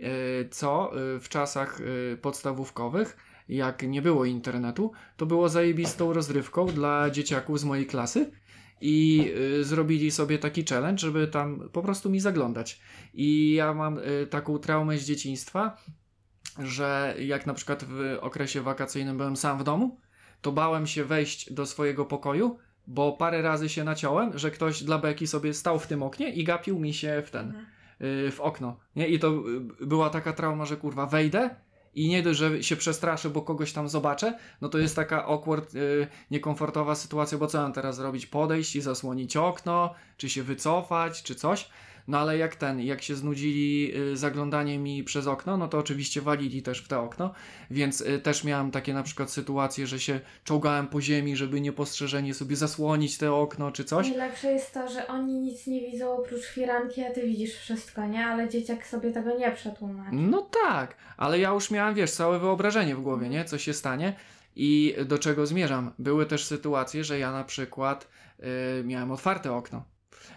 Y, co y, w czasach y, podstawówkowych, jak nie było internetu, to było zajebistą rozrywką dla dzieciaków z mojej klasy. I zrobili sobie taki challenge, żeby tam po prostu mi zaglądać. I ja mam taką traumę z dzieciństwa, że jak na przykład w okresie wakacyjnym byłem sam w domu, to bałem się wejść do swojego pokoju, bo parę razy się naciąłem, że ktoś dla beki sobie stał w tym oknie i gapił mi się w ten, Mhm. W okno. Nie? I to y, była taka trauma, że kurwa wejdę i nie dość, że się przestraszę, bo kogoś tam zobaczę, no to jest taka awkward, y, niekomfortowa sytuacja, bo co mam teraz zrobić? Podejść i zasłonić okno, czy się wycofać, czy coś? No ale jak ten, jak się znudzili y, zaglądaniem mi przez okno, no to oczywiście walili też w te okno, więc y, też miałem takie na przykład sytuacje, że się czołgałem po ziemi, żeby niepostrzeżenie sobie zasłonić te okno czy coś. Najlepsze jest to, że oni nic nie widzą oprócz firanki, a ty widzisz wszystko, nie? Ale dzieciak sobie tego nie przetłumaczy. No tak, ale ja już miałem, wiesz, całe wyobrażenie w głowie, nie? Co się stanie i do czego zmierzam. Były też sytuacje, że ja na przykład y, miałem otwarte okno.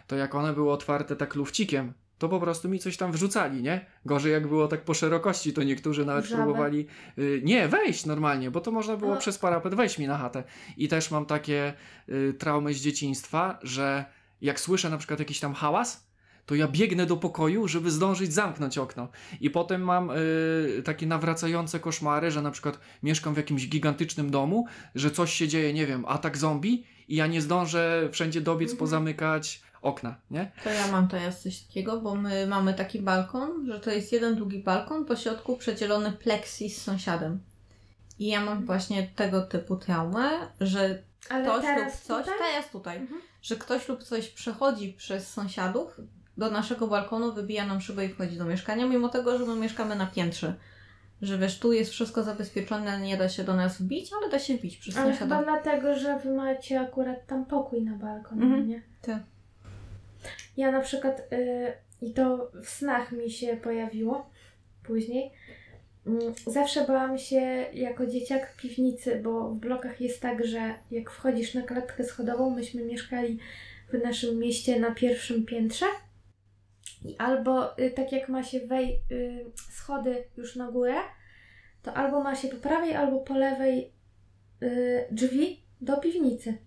To jak one były otwarte tak lufcikiem, to po prostu mi coś tam wrzucali, nie? Gorzej jak było tak po szerokości, to niektórzy nawet Żabę. próbowali y, nie, wejść normalnie, bo to można było A. przez parapet wejść mi na chatę. I też mam takie y, traumy z dzieciństwa, że jak słyszę na przykład jakiś tam hałas, to ja biegnę do pokoju, żeby zdążyć zamknąć okno. I potem mam y, takie nawracające koszmary, że na przykład mieszkam w jakimś gigantycznym domu, że coś się dzieje, nie wiem, atak zombie i ja nie zdążę wszędzie dobiec, Mhm. pozamykać okna, nie? To ja mam teraz coś takiego, bo my mamy taki balkon, że to jest jeden długi balkon, po środku przedzielony plexi z sąsiadem. I ja mam właśnie tego typu traumę, że Ale ktoś lub teraz coś, tutaj? teraz tutaj, Mhm. że ktoś lub coś przechodzi przez sąsiadów do naszego balkonu, wybija nam szybę i wchodzi do mieszkania, mimo tego, że my mieszkamy na piętrze. Że wiesz, tu jest wszystko zabezpieczone, nie da się do nas wbić, ale da się wbić przez Ale sąsiada. chyba dlatego, że wy macie akurat tam pokój na balkon, Mhm. nie? Tak. Ja na przykład, y, i to w snach mi się pojawiło później, mm, zawsze bałam się jako dzieciak piwnicy, bo w blokach jest tak, że jak wchodzisz na klatkę schodową, myśmy mieszkali w naszym mieście na pierwszym piętrze i albo y, tak jak ma się wej, y, schody już na górę, to albo ma się po prawej, albo po lewej y, drzwi do piwnicy.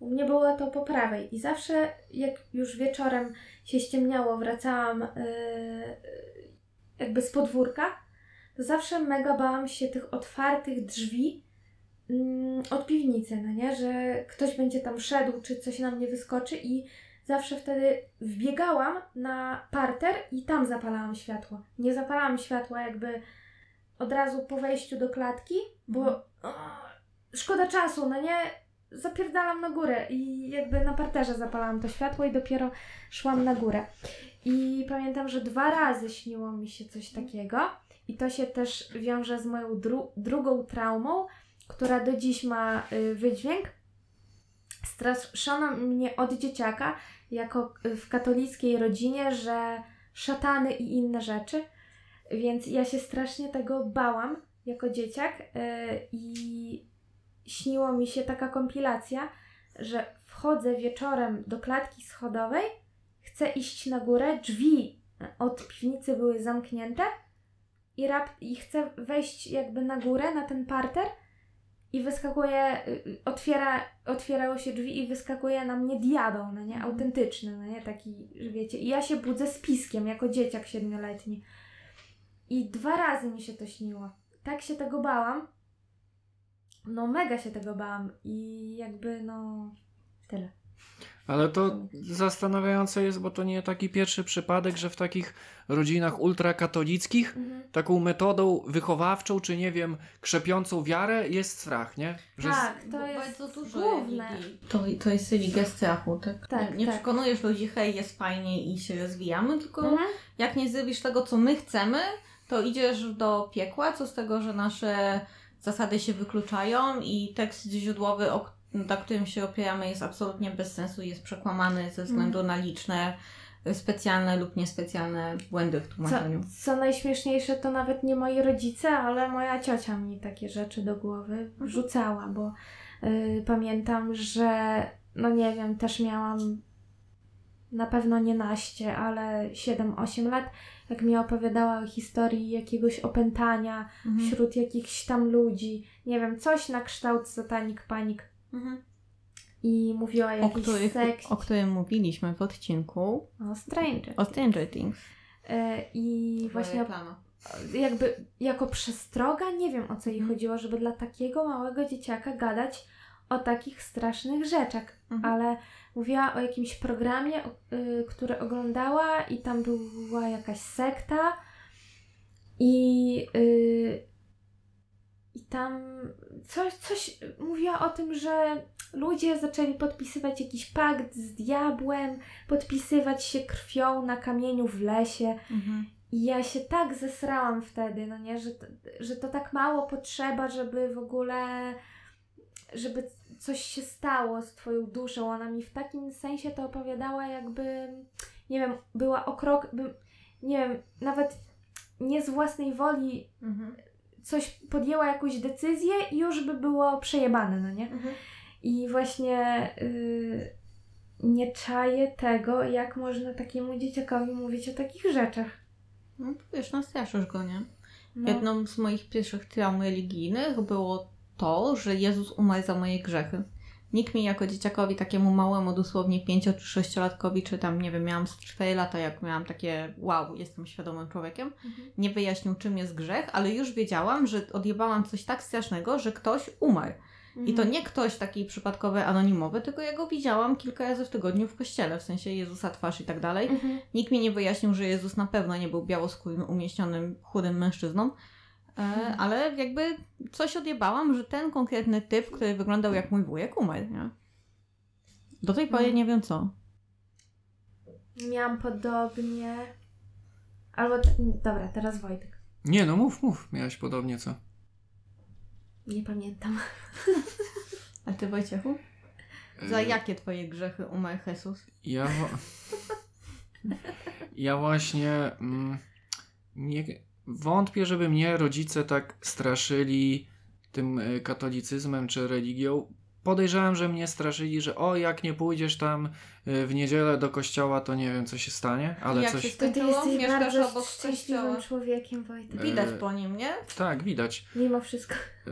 U mnie było to po prawej i zawsze jak już wieczorem się ściemniało, wracałam y, jakby z podwórka, to zawsze mega bałam się tych otwartych drzwi mm, od piwnicy, no nie? Że ktoś będzie tam szedł, czy coś na mnie wyskoczy i zawsze wtedy wbiegałam na parter i tam zapalałam światło. Nie zapalałam światła jakby od razu po wejściu do klatki, bo o, szkoda czasu, no nie? Zapierdalam na górę i jakby na parterze zapalałam to światło i dopiero szłam na górę. I pamiętam, że dwa razy śniło mi się coś takiego i to się też wiąże z moją dru- drugą traumą, która do dziś ma y, wydźwięk. Straszono mnie od dzieciaka, jako y, w katolickiej rodzinie, że szatany i inne rzeczy. Więc ja się strasznie tego bałam jako dzieciak y, i śniło mi się taka kompilacja, że wchodzę wieczorem do klatki schodowej, chcę iść na górę, drzwi od piwnicy były zamknięte i, rap- i chcę wejść jakby na górę, na ten parter i wyskakuje, y, otwiera, otwierały się drzwi i wyskakuje na mnie diabeł, no nie, autentyczny, no nie, taki, że wiecie, i ja się budzę z piskiem, jako dzieciak siedmioletni. I dwa razy mi się to śniło. Tak się tego bałam. No mega się tego bałam i jakby no tyle. Ale to zastanawiające jest, bo to nie taki pierwszy przypadek, że w takich rodzinach ultrakatolickich taką metodą wychowawczą, czy nie wiem, krzepiącą wiarę jest strach, nie? Że z- Tak, to Bo jest bardzo dużo główne. To, to jest religia strachu, tak? Tak, nie nie tak. przekonujesz ludzi, hej, jest fajnie i się rozwijamy, tylko Mhm. jak nie zrobisz tego, co my chcemy, to idziesz do piekła, co z tego, że nasze zasady się wykluczają i tekst źródłowy, na którym się opieramy, jest absolutnie bez sensu, jest przekłamany ze względu na liczne y, specjalne lub niespecjalne błędy w Co, tłumaczeniu. co najśmieszniejsze, to nawet nie moi rodzice, ale moja ciocia mi takie rzeczy do głowy Mhm. wrzucała, bo y, pamiętam, że no nie wiem, też miałam na pewno nie naście, ale 7-8 lat, jak mi opowiadała o historii jakiegoś opętania Mhm. wśród jakichś tam ludzi, nie wiem, coś na kształt satanik panik Mhm. i mówiła o których, sekcie. o którym mówiliśmy w odcinku O Stranger. o Stranger Things. Y, I właśnie Reklama. jakby jako przestroga, nie wiem o co jej Mhm. chodziło, żeby dla takiego małego dzieciaka gadać o takich strasznych rzeczach, Mhm. ale mówiła o jakimś programie, y, który oglądała i tam była jakaś sekta i, y, i tam coś, coś mówiła o tym, że ludzie zaczęli podpisywać jakiś pakt z diabłem, podpisywać się krwią na kamieniu w lesie. Mhm. I ja się tak zesrałam wtedy, no nie, że to, że to tak mało potrzeba, żeby w ogóle, żeby coś się stało z twoją duszą. Ona mi w takim sensie to opowiadała, jakby, nie wiem, była o krok, by, nie wiem, nawet nie z własnej woli Mhm. coś podjęła jakąś decyzję i już by było przejebane, no nie? Mhm. I właśnie y, nie czaję tego, jak można takiemu dzieciakowi mówić o takich rzeczach. No wiesz, nastraszysz go, nie? No. Jedną z moich pierwszych traum religijnych było to, że Jezus umarł za moje grzechy. Nikt mi jako dzieciakowi, takiemu małemu, dosłownie 5 czy 6-latkowi, czy tam, nie wiem, miałam z 4 lata, jak miałam takie wow, jestem świadomym człowiekiem, Mhm. nie wyjaśnił, czym jest grzech, ale już wiedziałam, że odjebałam coś tak strasznego, że ktoś umarł. I to Mhm. nie ktoś taki przypadkowy, anonimowy, tylko ja go widziałam kilka razy w tygodniu w kościele, w sensie Jezusa twarz i tak dalej. Mhm. Nikt mi nie wyjaśnił, że Jezus na pewno nie był białoskórym, umieśnionym, chudym mężczyzną, Mhm. ale jakby coś odjebałam, że ten konkretny typ, który wyglądał jak mój wujek, umarł, nie? Do tej pory Mhm. nie wiem co. Miałam podobnie. Albo. Te... Dobra, teraz Wojtek. Nie, no mów, mów. Miałeś podobnie co? Nie pamiętam. A ty Wojciechu? Za E, jakie twoje grzechy umarł Jezus? Ja, ja właśnie mm, nie, wątpię, żeby mnie rodzice tak straszyli tym e, katolicyzmem czy religią. Podejrzewam, że mnie straszyli, że o, jak nie pójdziesz tam e, w niedzielę do kościoła, to nie wiem, co się stanie, ale Jak coś... się To ty Skończyło? jesteś Mieszkasz bardzo obok szczęśliwym kościoła. człowiekiem, Wojtek. Widać E, po nim, nie? Tak, widać. Mimo wszystko. E,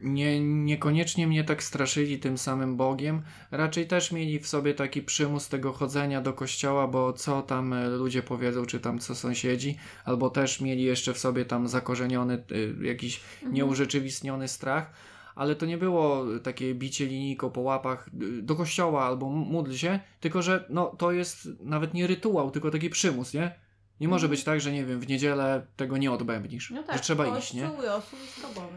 nie, niekoniecznie mnie tak straszyli tym samym Bogiem. Raczej też mieli w sobie taki przymus tego chodzenia do kościoła, bo co tam ludzie powiedzą, czy tam co sąsiedzi, albo też mieli jeszcze w sobie tam zakorzeniony jakiś Mhm. nieurzeczywistniony strach. Ale to nie było takie bicie linijką po łapach e, do kościoła albo módl się, tylko że no, to jest nawet nie rytuał, tylko taki przymus, nie? Nie może Mhm. być tak, że nie wiem, w niedzielę tego nie odbębnisz, No tak, że trzeba iść, nie? Kościół rosół schabowy.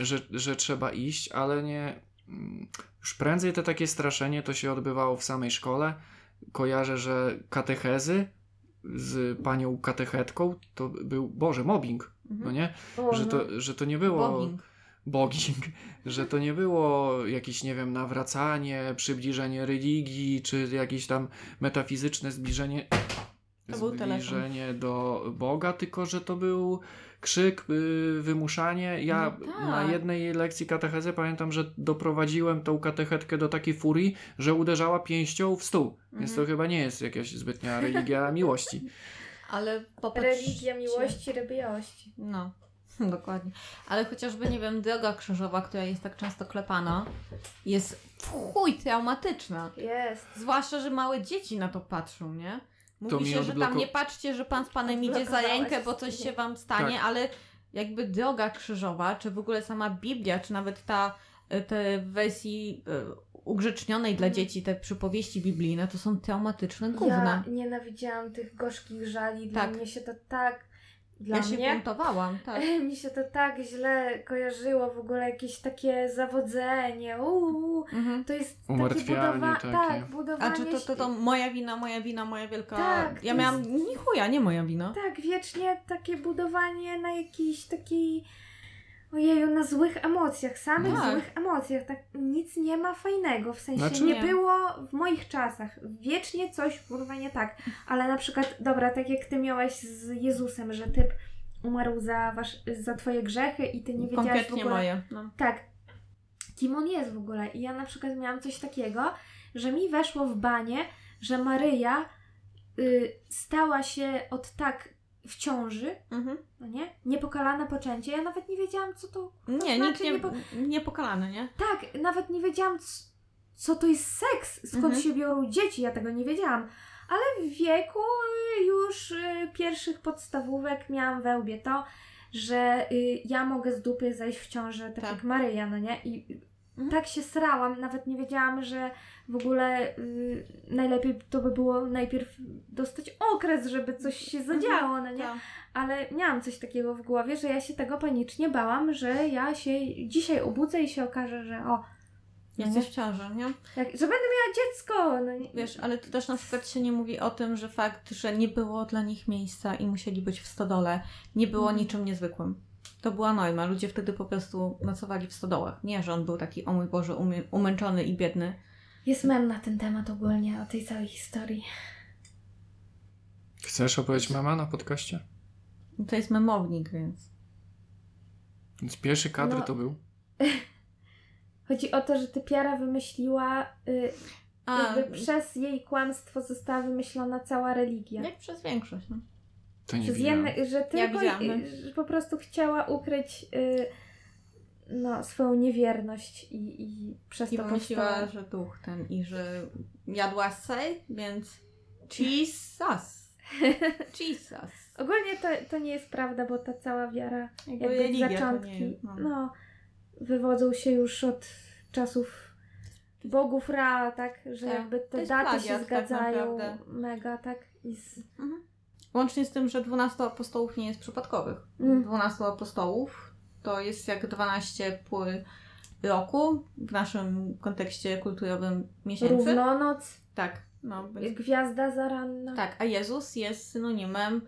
y, że, że trzeba iść, ale nie. mm, Już prędzej to takie straszenie to się odbywało w samej szkole. Kojarzę, że katechezy z panią katechetką to był, Boże, mobbing, no Mhm. nie? O, Że no. to, że to nie było. Bogging, że to nie było jakieś, nie wiem, nawracanie, przybliżenie religii, czy jakieś tam metafizyczne zbliżenie, To był telefon. zbliżenie do Boga, tylko że to był krzyk, y, wymuszanie. Ja No tak. na jednej lekcji katechezy pamiętam, że doprowadziłem tą katechetkę do takiej furii, że uderzała pięścią w stół. Więc to Mhm. chyba nie jest jakaś zbytnia religia miłości. Ale popatrz... Religia miłości, rybiałości. No, dokładnie. Ale chociażby, nie wiem, droga krzyżowa, która jest tak często klepana, jest w chuj traumatyczna. Jest. Zwłaszcza, że małe dzieci na to patrzą, nie? Mówi mi się, że tam nie patrzcie, że pan z panem idzie za rękę, bo coś się wam stanie, Tak. ale jakby droga krzyżowa, czy w ogóle sama Biblia, czy nawet ta e, te w wersji e, ugrzecznionej dla Mhm. dzieci, te przypowieści biblijne, to są traumatyczne gówna. Ja nienawidziłam tych gorzkich żali. Dla Tak. mnie się to tak. Dla Ja, się mnie buntowałam, tak. mi się to tak źle kojarzyło, w ogóle jakieś takie zawodzenie. Uuu, Mhm. to jest takie budowa- takie. Tak, A budowanie. czy to, to, to moja wina, moja wina, moja wielka... Tak, ja miałam, jest- ni chuja, nie moja wina. Tak, wiecznie takie budowanie na jakiejś takiej. Ojeju, na złych emocjach, samych Tak. złych emocjach. Tak, nic nie ma fajnego. W sensie Znaczy- nie Nie. było w moich czasach. Wiecznie coś kurwa nie tak. Ale na przykład, dobra, tak jak ty miałaś z Jezusem, że typ umarł za, wasz, za twoje grzechy i ty nie wiedziałaś w Konkretnie ogóle. moje. No. Tak. Kim on jest w ogóle? I ja na przykład miałam coś takiego, że mi weszło w banie, że Maryja y, stała się od tak w ciąży, Mhm. no nie? Niepokalane poczęcie. Ja nawet nie wiedziałam, co to. Nie, znaczy nie, niepo- nie pokalany, nie? Tak, nawet nie wiedziałam, co to jest seks, skąd Mhm. się biorą dzieci, ja tego nie wiedziałam. Ale w wieku już y, pierwszych podstawówek miałam we łbie to, że y, ja mogę z dupy zejść w ciążę, tak, Tak. jak Maryja, no nie? I Mhm. tak się srałam, nawet nie wiedziałam, że w ogóle y, najlepiej to by było najpierw dostać okres, żeby coś się zadziało, no nie? Tak. Ale miałam coś takiego w głowie, że ja się tego panicznie bałam, że ja się dzisiaj obudzę i się okaże, że o, Jesteś w ciąży, nie? jak, że będę miała dziecko. No, nie, Wiesz, ale tu też na przykład się nie mówi o tym, że fakt, że nie było dla nich miejsca i musieli być w stodole, nie było Mhm. niczym niezwykłym. To była norma. Ludzie wtedy po prostu nocowali w stodołach. Nie, że on był taki, o mój Boże, umie- umęczony i biedny. Jest mem na ten temat ogólnie, o tej całej historii. Chcesz opowiedzieć mama na podcaście? I to jest memownik, więc... Więc pierwszy kadr No. to był. Chodzi o to, że typiara wymyśliła y, A, przez jej kłamstwo została wymyślona cała religia. jak przez większość. No. To nie że tylko widziałam, no. że po prostu chciała ukryć y, no, swoją niewierność i, i przez I to powstała. że duch ten i że jadła sej, więc Jesus. Jesus. Ogólnie to, to nie jest prawda, bo ta cała wiara, Jakby jakby religia zaczątki, jest, no. no, wywodzą się już od czasów bogów Ra, tak? Że Tak, jakby te daty plagiat, się tak zgadzają naprawdę. mega, tak? I z... Mhm. Łącznie z tym, że 12 apostołów nie jest przypadkowych. Mm. 12 apostołów to jest jak 12 pły roku w naszym kontekście kulturowym miesięcy. Równonoc, Tak. No, więc- gwiazda zaranna. tak, a Jezus jest synonimem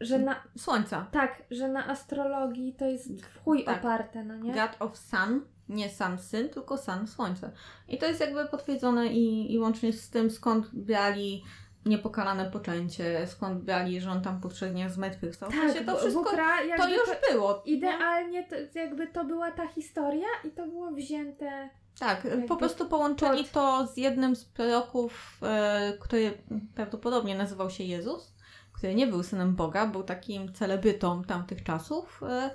Że na, słońca. tak, że na astrologii to jest w chuj Tak. oparte, no nie? God of Sun, nie Sun Syn, tylko Sun Słońce. I to jest jakby potwierdzone i, i łącznie z tym, skąd brali niepokalane poczęcie, skąd brali, że on tam po trzech dniach zmartwychwstał. Tak, to wszystko, to już było. nie? Idealnie to, jakby to była ta historia i to było wzięte. Tak, po prostu połączyli pod- to z jednym z proroków, e, który prawdopodobnie nazywał się Jezus, który nie był synem Boga, był takim celebrytą tamtych czasów. E,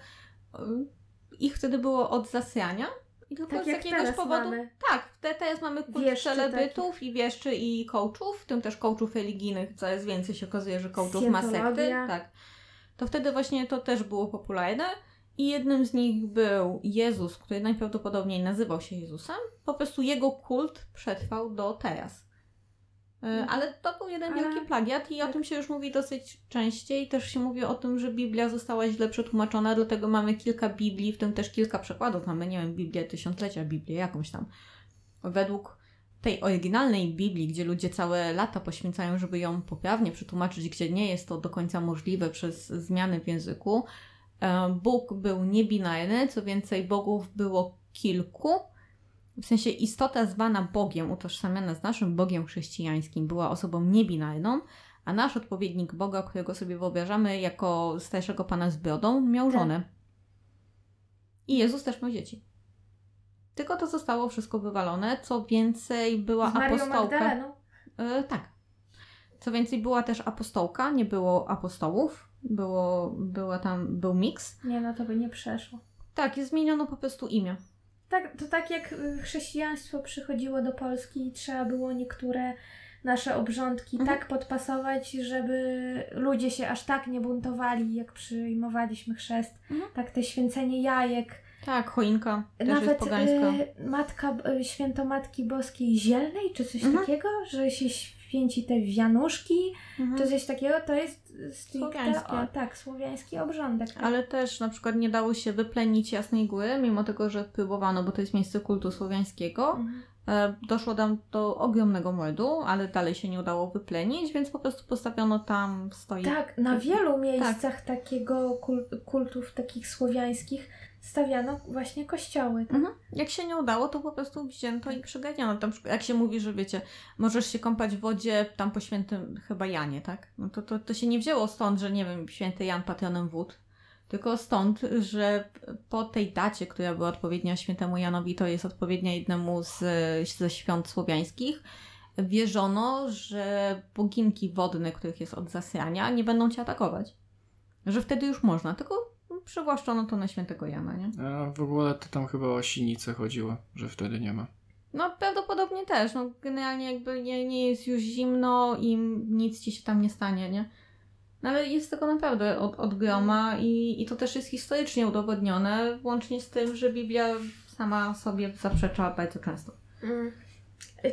ich wtedy było od zasrania. I tylko Tak z jak jakiegoś teraz powodu. mamy. Tak, te, teraz mamy kult Wieszczy celebrytów i wieszczy i coachów, w tym też coachów religijnych. Coraz więcej się okazuje, że coachów ma sekty. Tak. To wtedy właśnie to też było popularne. I jednym z nich był Jezus, który najprawdopodobniej nazywał się Jezusem. Po prostu jego kult przetrwał do teraz. E, Ale to był jeden Ale- wielki plagiat i o tak. tym się już mówi dosyć częściej. Też się mówi o tym, że Biblia została źle przetłumaczona, dlatego mamy kilka Biblii, w tym też kilka przekładów. Mamy, nie wiem, Biblię Tysiąclecia, Biblię jakąś tam. Według tej oryginalnej Biblii, gdzie ludzie całe lata poświęcają, żeby ją poprawnie przetłumaczyć, gdzie nie jest to do końca możliwe przez zmiany w języku, e, Bóg był niebinarny, co więcej, bogów było kilku. W sensie istota zwana Bogiem, utożsamiana z naszym Bogiem chrześcijańskim, była osobą niebinarną, a nasz odpowiednik Boga, którego sobie wyobrażamy jako starszego pana z brodą, miał Tak. żonę. I Jezus też miał dzieci. Tylko to zostało wszystko wywalone. Co więcej, była Z Marią apostołka. Magdaleną. E, tak. Co więcej, była też apostołka, nie było apostołów. Było, była tam, był miks. Nie, no to by nie przeszło. Tak, zmieniono po prostu imię. Tak, to tak jak y, chrześcijaństwo przychodziło do Polski i trzeba było niektóre nasze obrządki Mhm. tak podpasować, żeby ludzie się aż tak nie buntowali, jak przyjmowaliśmy chrzest. Mhm. Tak te święcenie jajek. Tak, choinka też Nawet y, matka, y, święto Matki Boskiej Zielnej, czy coś Mhm. takiego, że się święci te wianuszki, Mhm. czy coś takiego, to jest stricte, o, tak, słowiański obrządek. Tak. Ale też na przykład nie dało się wyplenić Jasnej Góry, mimo tego, że próbowano, bo to jest miejsce kultu słowiańskiego. Mhm. E, Doszło tam do ogromnego mordu, ale dalej się nie udało wyplenić, więc po prostu postawiono tam stoi. Tak, na wielu miejscach takiego kul- kultów takich słowiańskich stawiano właśnie kościoły. Tak? Mhm. Jak się nie udało, to po prostu wzięto i przegadniano. Tam, jak się mówi, że wiecie, możesz się kąpać w wodzie tam po świętym chyba Janie, tak? No to, to, to się nie wzięło stąd, że nie wiem, święty Jan patronem wód, tylko stąd, że po tej dacie, która była odpowiednia świętemu Janowi, to jest odpowiednia jednemu z, ze świąt słowiańskich, wierzono, że boginki wodne, których jest od zasrania, nie będą cię atakować. Że wtedy już można, tylko przywłaszczono to na świętego Jana, nie? A w ogóle to tam chyba o sinicę chodziło, że wtedy nie ma. No prawdopodobnie też. No, generalnie jakby nie, nie jest już zimno i nic ci się tam nie stanie, nie? No ale jest tego naprawdę od, od groma i, i to też jest historycznie udowodnione, łącznie z tym, że Biblia sama sobie zaprzecza bardzo często. Mm.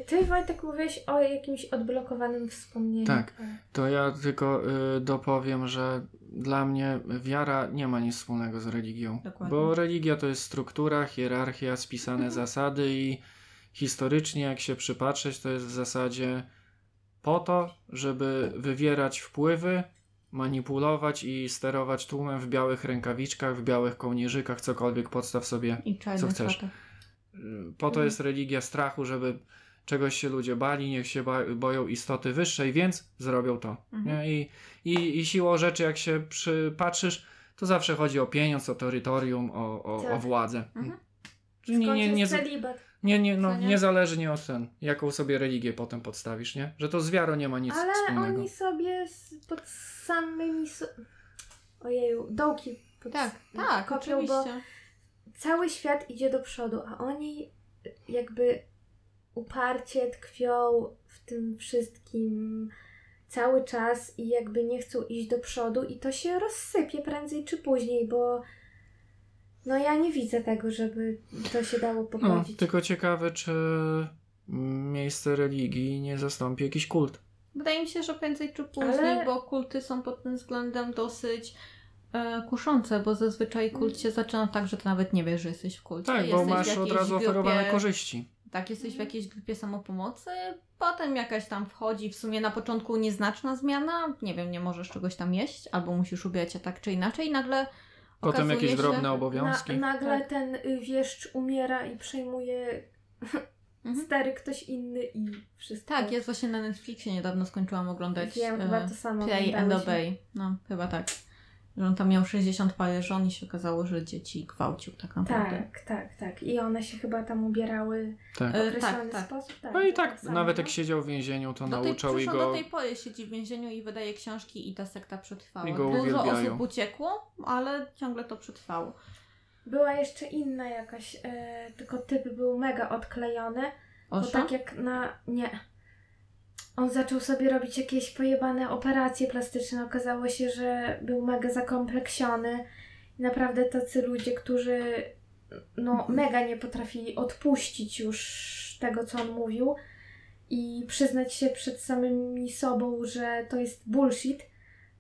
Ty, Wojtek, mówiłeś o jakimś odblokowanym wspomnieniu. Tak. To ja tylko y, dopowiem, że dla mnie wiara nie ma nic wspólnego z religią. Dokładnie. Bo religia to jest struktura, hierarchia, spisane Mhm. zasady i historycznie, jak się przypatrzeć, to jest w zasadzie po to, żeby wywierać wpływy, manipulować i sterować tłumem w białych rękawiczkach, w białych kołnierzykach, cokolwiek podstaw sobie. I Co chcesz? szatach. Y, Po to Mhm. jest religia strachu, żeby czegoś się ludzie bali, niech się boją istoty wyższej, więc zrobią to. Mhm. I, i, I siłą rzeczy, jak się przypatrzysz, to zawsze chodzi o pieniądz, o terytorium, o, o, Tak. o władzę. Mhm. Czyli Skąd nie, nie, nie, z-? Nie, nie, no, nie? niezależnie od ten, jaką sobie religię potem podstawisz, nie? Że to z wiarą nie ma nic Ale wspólnego. oni sobie s- pod samymi. So... Ojeju, dołki pod Tak, tak, kopią, bo oczywiście. Cały świat idzie do przodu, a oni jakby uparcie tkwią w tym wszystkim cały czas i jakby nie chcą iść do przodu i to się rozsypie prędzej czy później, bo no ja nie widzę tego, żeby to się dało No, pogodzić. tylko ciekawe, czy miejsce religii nie zastąpi jakiś kult. Wydaje mi się, że prędzej czy później, Ale- bo kulty są pod tym względem dosyć kuszące, bo zazwyczaj kult się zaczyna tak, że ty nawet nie wiesz, że jesteś w kulcie. Tak, bo Jesteś w masz od razu grupie- oferowane korzyści. Tak, jesteś w jakiejś grupie samopomocy, potem jakaś tam wchodzi, w sumie na początku nieznaczna zmiana, nie wiem, nie możesz czegoś tam jeść, albo musisz ubierać się tak czy inaczej, i nagle Potem okazuje jakieś się... drobne obowiązki. Na, nagle Tak. ten y, wieszcz umiera i przejmuje Mhm. stery ktoś inny i wszystko. Tak, jest właśnie na Netflixie niedawno skończyłam oglądać Wiem, e, chyba to samo Play and. Obey. No, chyba tak. Że on tam miał 60 parę żon i się okazało, że dzieci gwałcił tak naprawdę. Tak, tak, tak. I one się chyba tam ubierały Tak. w E, określony tak, tak. sposób. Tak, No i tak, nawet no. jak siedział w więzieniu, to Do tej, nauczał i zresztą go... do tej pory siedzi w więzieniu i wydaje książki i ta sekta przetrwała. I go Dużo osób uciekło, ale ciągle to przetrwało. Była jeszcze inna jakaś, e, tylko typ był mega odklejony. Bo Oszo? tak jak na... Nie. On zaczął sobie robić jakieś pojebane operacje plastyczne. Okazało się, że był mega zakompleksiony. I naprawdę tacy ludzie, którzy no mega nie potrafili odpuścić już tego, co on mówił i przyznać się przed samymi sobą, że to jest bullshit,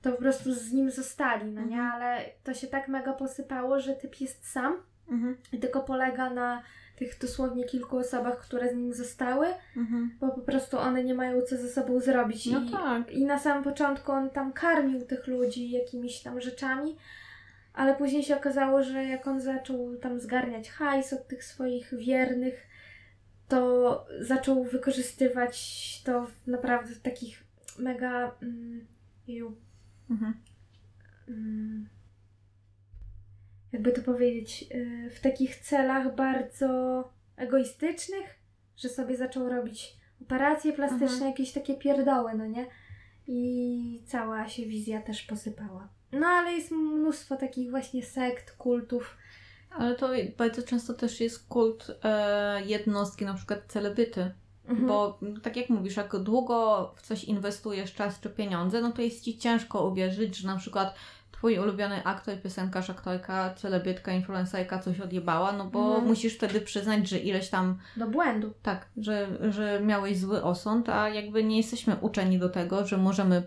to po prostu z nim zostali, no nie? Mhm. Ale to się tak mega posypało, że typ jest sam Mhm, i tylko polega na tych dosłownie kilku osobach, które z nim zostały, mhm. bo po prostu one nie mają co ze sobą zrobić. No I, tak. I na samym początku on tam karmił tych ludzi jakimiś tam rzeczami, ale później się okazało, że jak on zaczął tam zgarniać hajs od tych swoich wiernych, to zaczął wykorzystywać to w naprawdę w takich mega. Mm, ju, Mhm. mm, jakby to powiedzieć, y, w takich celach bardzo egoistycznych, że sobie zaczął robić operacje plastyczne, Mhm. jakieś takie pierdoły, no nie? I cała się wizja też posypała. No ale jest mnóstwo takich właśnie sekt, kultów. Ale to bardzo często też jest kult e, jednostki, na przykład celebryty. Mhm. Bo m, tak jak mówisz, jak długo w coś inwestujesz czas czy pieniądze, no to jest ci ciężko uwierzyć, że na przykład twój ulubiony aktor, piosenkarz, aktorka, celebrytka, influencerka coś odjebała, no bo Mhm. musisz wtedy przyznać, że ileś tam, Do błędu. tak, że, że miałeś zły osąd, a jakby nie jesteśmy uczeni do tego, że możemy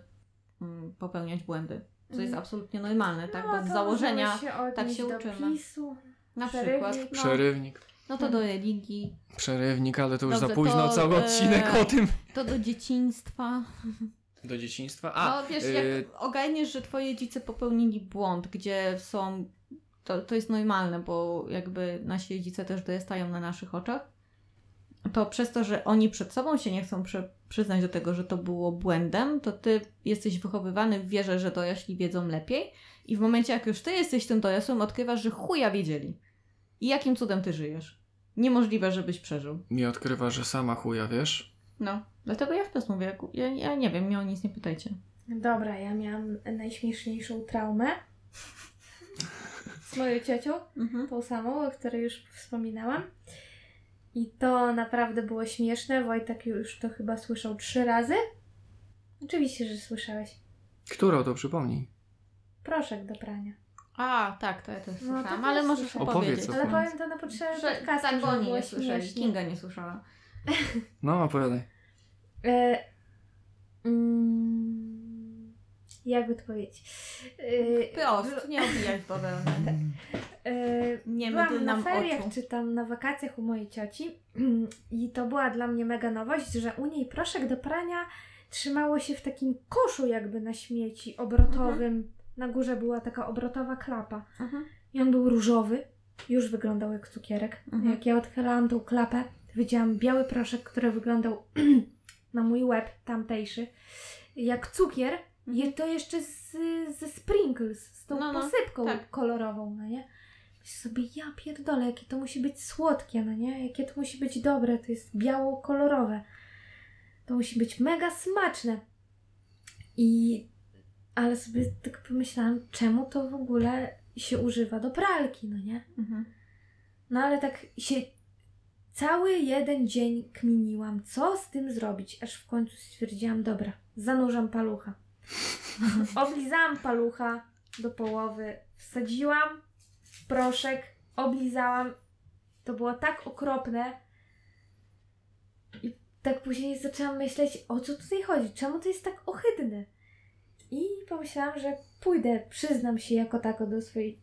mm, popełniać błędy. Co jest Mhm. absolutnie normalne, tak? No, Bo z założenia się tak się uczymy. PiSu. na Przerywnik. przykład, no, Przerywnik. no to do religii, Przerywnik, ale to już Dobrze, za późno to, cały e, odcinek o tym. to do dzieciństwa. Do dzieciństwa. A, no wiesz, y, jak ogarniesz, że twoi rodzice popełnili błąd, gdzie są. To, to jest normalne, bo jakby nasi rodzice też dorastają na naszych oczach. To przez to, że oni przed sobą się nie chcą przy, przyznać do tego, że to było błędem, to ty jesteś wychowywany w wierze, że dorośli wiedzą lepiej. I w momencie, jak już ty jesteś tym dorosłym, odkrywasz, że chuja wiedzieli. I jakim cudem ty żyjesz? Niemożliwe, żebyś przeżył. mi odkrywa, że sama chuja, wiesz? No, dlatego ja wprost mówię, ja, ja nie wiem, mnie o nic nie pytajcie. Dobra, ja miałam najśmieszniejszą traumę z moją ciocią. Mhm. tą samą, o której już wspominałam. I to naprawdę było śmieszne. Wojtek już to chyba słyszał trzy razy. Oczywiście, że słyszałeś. Którą to przypomnij? Proszek do prania. A, tak, to ja też No, to słyszałam, też ale możesz opowiedzieć. Opowiedz, Ale powiem to na potrzeby podcastu, tak, bo nie słyszeli. śmiesznie. Kinga nie słyszała. No, opowiadaj. E, mm, jakby to powiedzieć? E, Prost, nie obijaj w bawełnę. e, Nie Byłam na feriach oczu. czy tam na wakacjach u mojej cioci i to była dla mnie mega nowość, że u niej proszek do prania trzymało się w takim koszu jakby na śmieci obrotowym. Na górze była taka obrotowa klapa Mhm. i on był różowy. Już wyglądał jak cukierek. Mhm. Jak ja odchylałam tą klapę, widziałam biały proszek, który wyglądał na mój łeb tamtejszy jak cukier i to jeszcze z, ze sprinkles, z tą Mhm. No, no, posypką tak. kolorową, no nie? sobie, ja pierdolę, jakie to musi być słodkie, no nie? Jakie to musi być dobre, to jest biało-kolorowe. To musi być mega smaczne. I... Ale sobie tak pomyślałam, czemu to w ogóle się używa do pralki, no nie? Mhm. No ale tak się cały jeden dzień kminiłam, co z tym zrobić, aż w końcu stwierdziłam, dobra, zanurzam palucha. Oblizałam palucha do połowy, wsadziłam proszek, oblizałam. To było tak okropne. I tak później zaczęłam myśleć, o co tutaj chodzi, czemu to jest tak ohydne. I pomyślałam, że pójdę, przyznam się jako tako do swojej,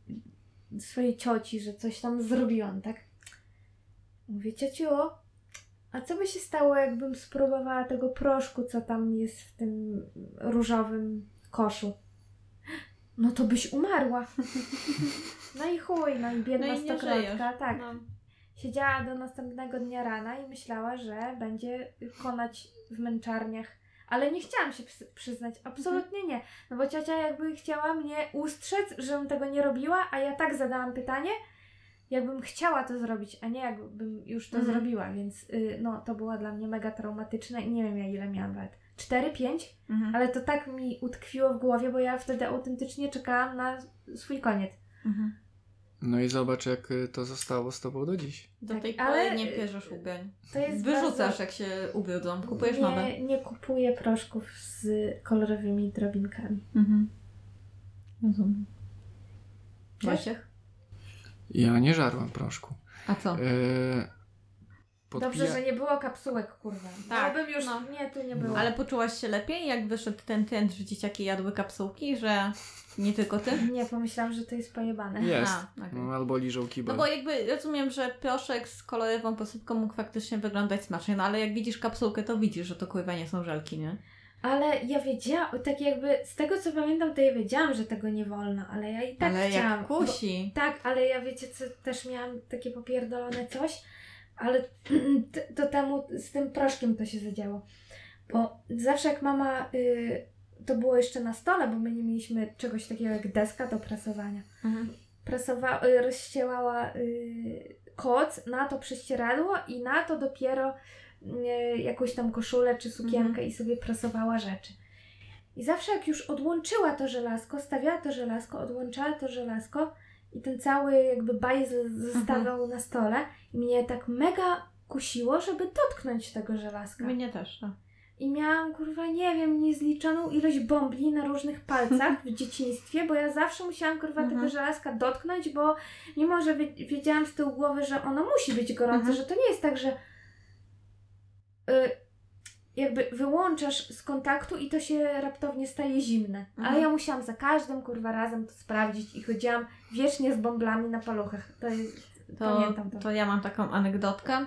do swojej cioci, że coś tam zrobiłam, tak? Mówię, ciociu, a co by się stało, jakbym spróbowała tego proszku, co tam jest w tym różowym koszu? No to byś umarła. No i chuj, no i biedna No i stokrotka, tak. No. Siedziała do następnego dnia rana i myślała, że będzie konać w męczarniach. Ale nie chciałam się przy- przyznać, absolutnie nie. No bo ciocia jakby chciała mnie ustrzec, żebym tego nie robiła, a ja tak zadałam pytanie, jakbym chciała to zrobić, a nie jakbym już to Mhm. zrobiła, więc y, no to było dla mnie mega traumatyczne i nie wiem ja ile miałam lat. 4, 5? Mhm. Ale to tak mi utkwiło w głowie, bo ja wtedy autentycznie czekałam na swój koniec. Mhm. No i zobacz, jak y, to zostało z tobą do dziś. Do Tak, tej pory ale- nie bierzesz ubrań. To jest Wyrzucasz, bardzo... jak się ubrudzą. Kupujesz nowe. Nie, nie kupuję proszków z kolorowymi drobinkami. Mhm. Rozumiem. Wojciech? Ja nie żarłem proszku. A co? Yy, podpija- Dobrze, że nie było kapsułek, kurwa. Tak, No bym już... no. Nie, tu nie było. Ale poczułaś się lepiej, jak wyszedł ten trend, że dzieciaki jadły kapsułki, że nie tylko ty? Nie, pomyślałam, że to jest pojebane. Jest. A, okej. No, albo liżą kibel. No bo jakby rozumiem, że proszek z kolorową posypką mógł faktycznie wyglądać smacznie, no ale jak widzisz kapsułkę, to widzisz, że to kurwa nie są żelki, nie? Ale ja wiedziałam, tak jakby z tego co pamiętam, to ja wiedziałam, że tego nie wolno, ale ja i tak ale chciałam. jak kusi. Bo, tak, ale ja wiecie co, też miałam takie popierdolone coś, ale to temu, z tym proszkiem to się zadziało. Bo zawsze jak mama, y, to było jeszcze na stole, bo my nie mieliśmy czegoś takiego jak deska do prasowania. Mhm. prasowa- y, rozścielała y, koc na to prześcieradło i na to dopiero jakąś tam koszulę czy sukienkę Mhm. i sobie prasowała rzeczy. I zawsze jak już odłączyła to żelazko, stawiała to żelazko, odłączała to żelazko i ten cały jakby bajzel zostawał na stole i mnie tak mega kusiło, żeby dotknąć tego żelazka. Mnie też, no. I miałam, kurwa, nie wiem, niezliczoną ilość bombli na różnych palcach w dzieciństwie, bo ja zawsze musiałam, kurwa, Mhm. tego żelazka dotknąć, bo mimo, że wie, wiedziałam z tyłu głowy, że ono musi być gorące, Mhm. że to nie jest tak, że jakby wyłączasz z kontaktu i to się raptownie staje zimne. Mhm. Ale ja musiałam za każdym, kurwa, razem to sprawdzić i chodziłam wiecznie z bąblami na paluchach. To jest, To, pamiętam to. to ja mam taką anegdotkę,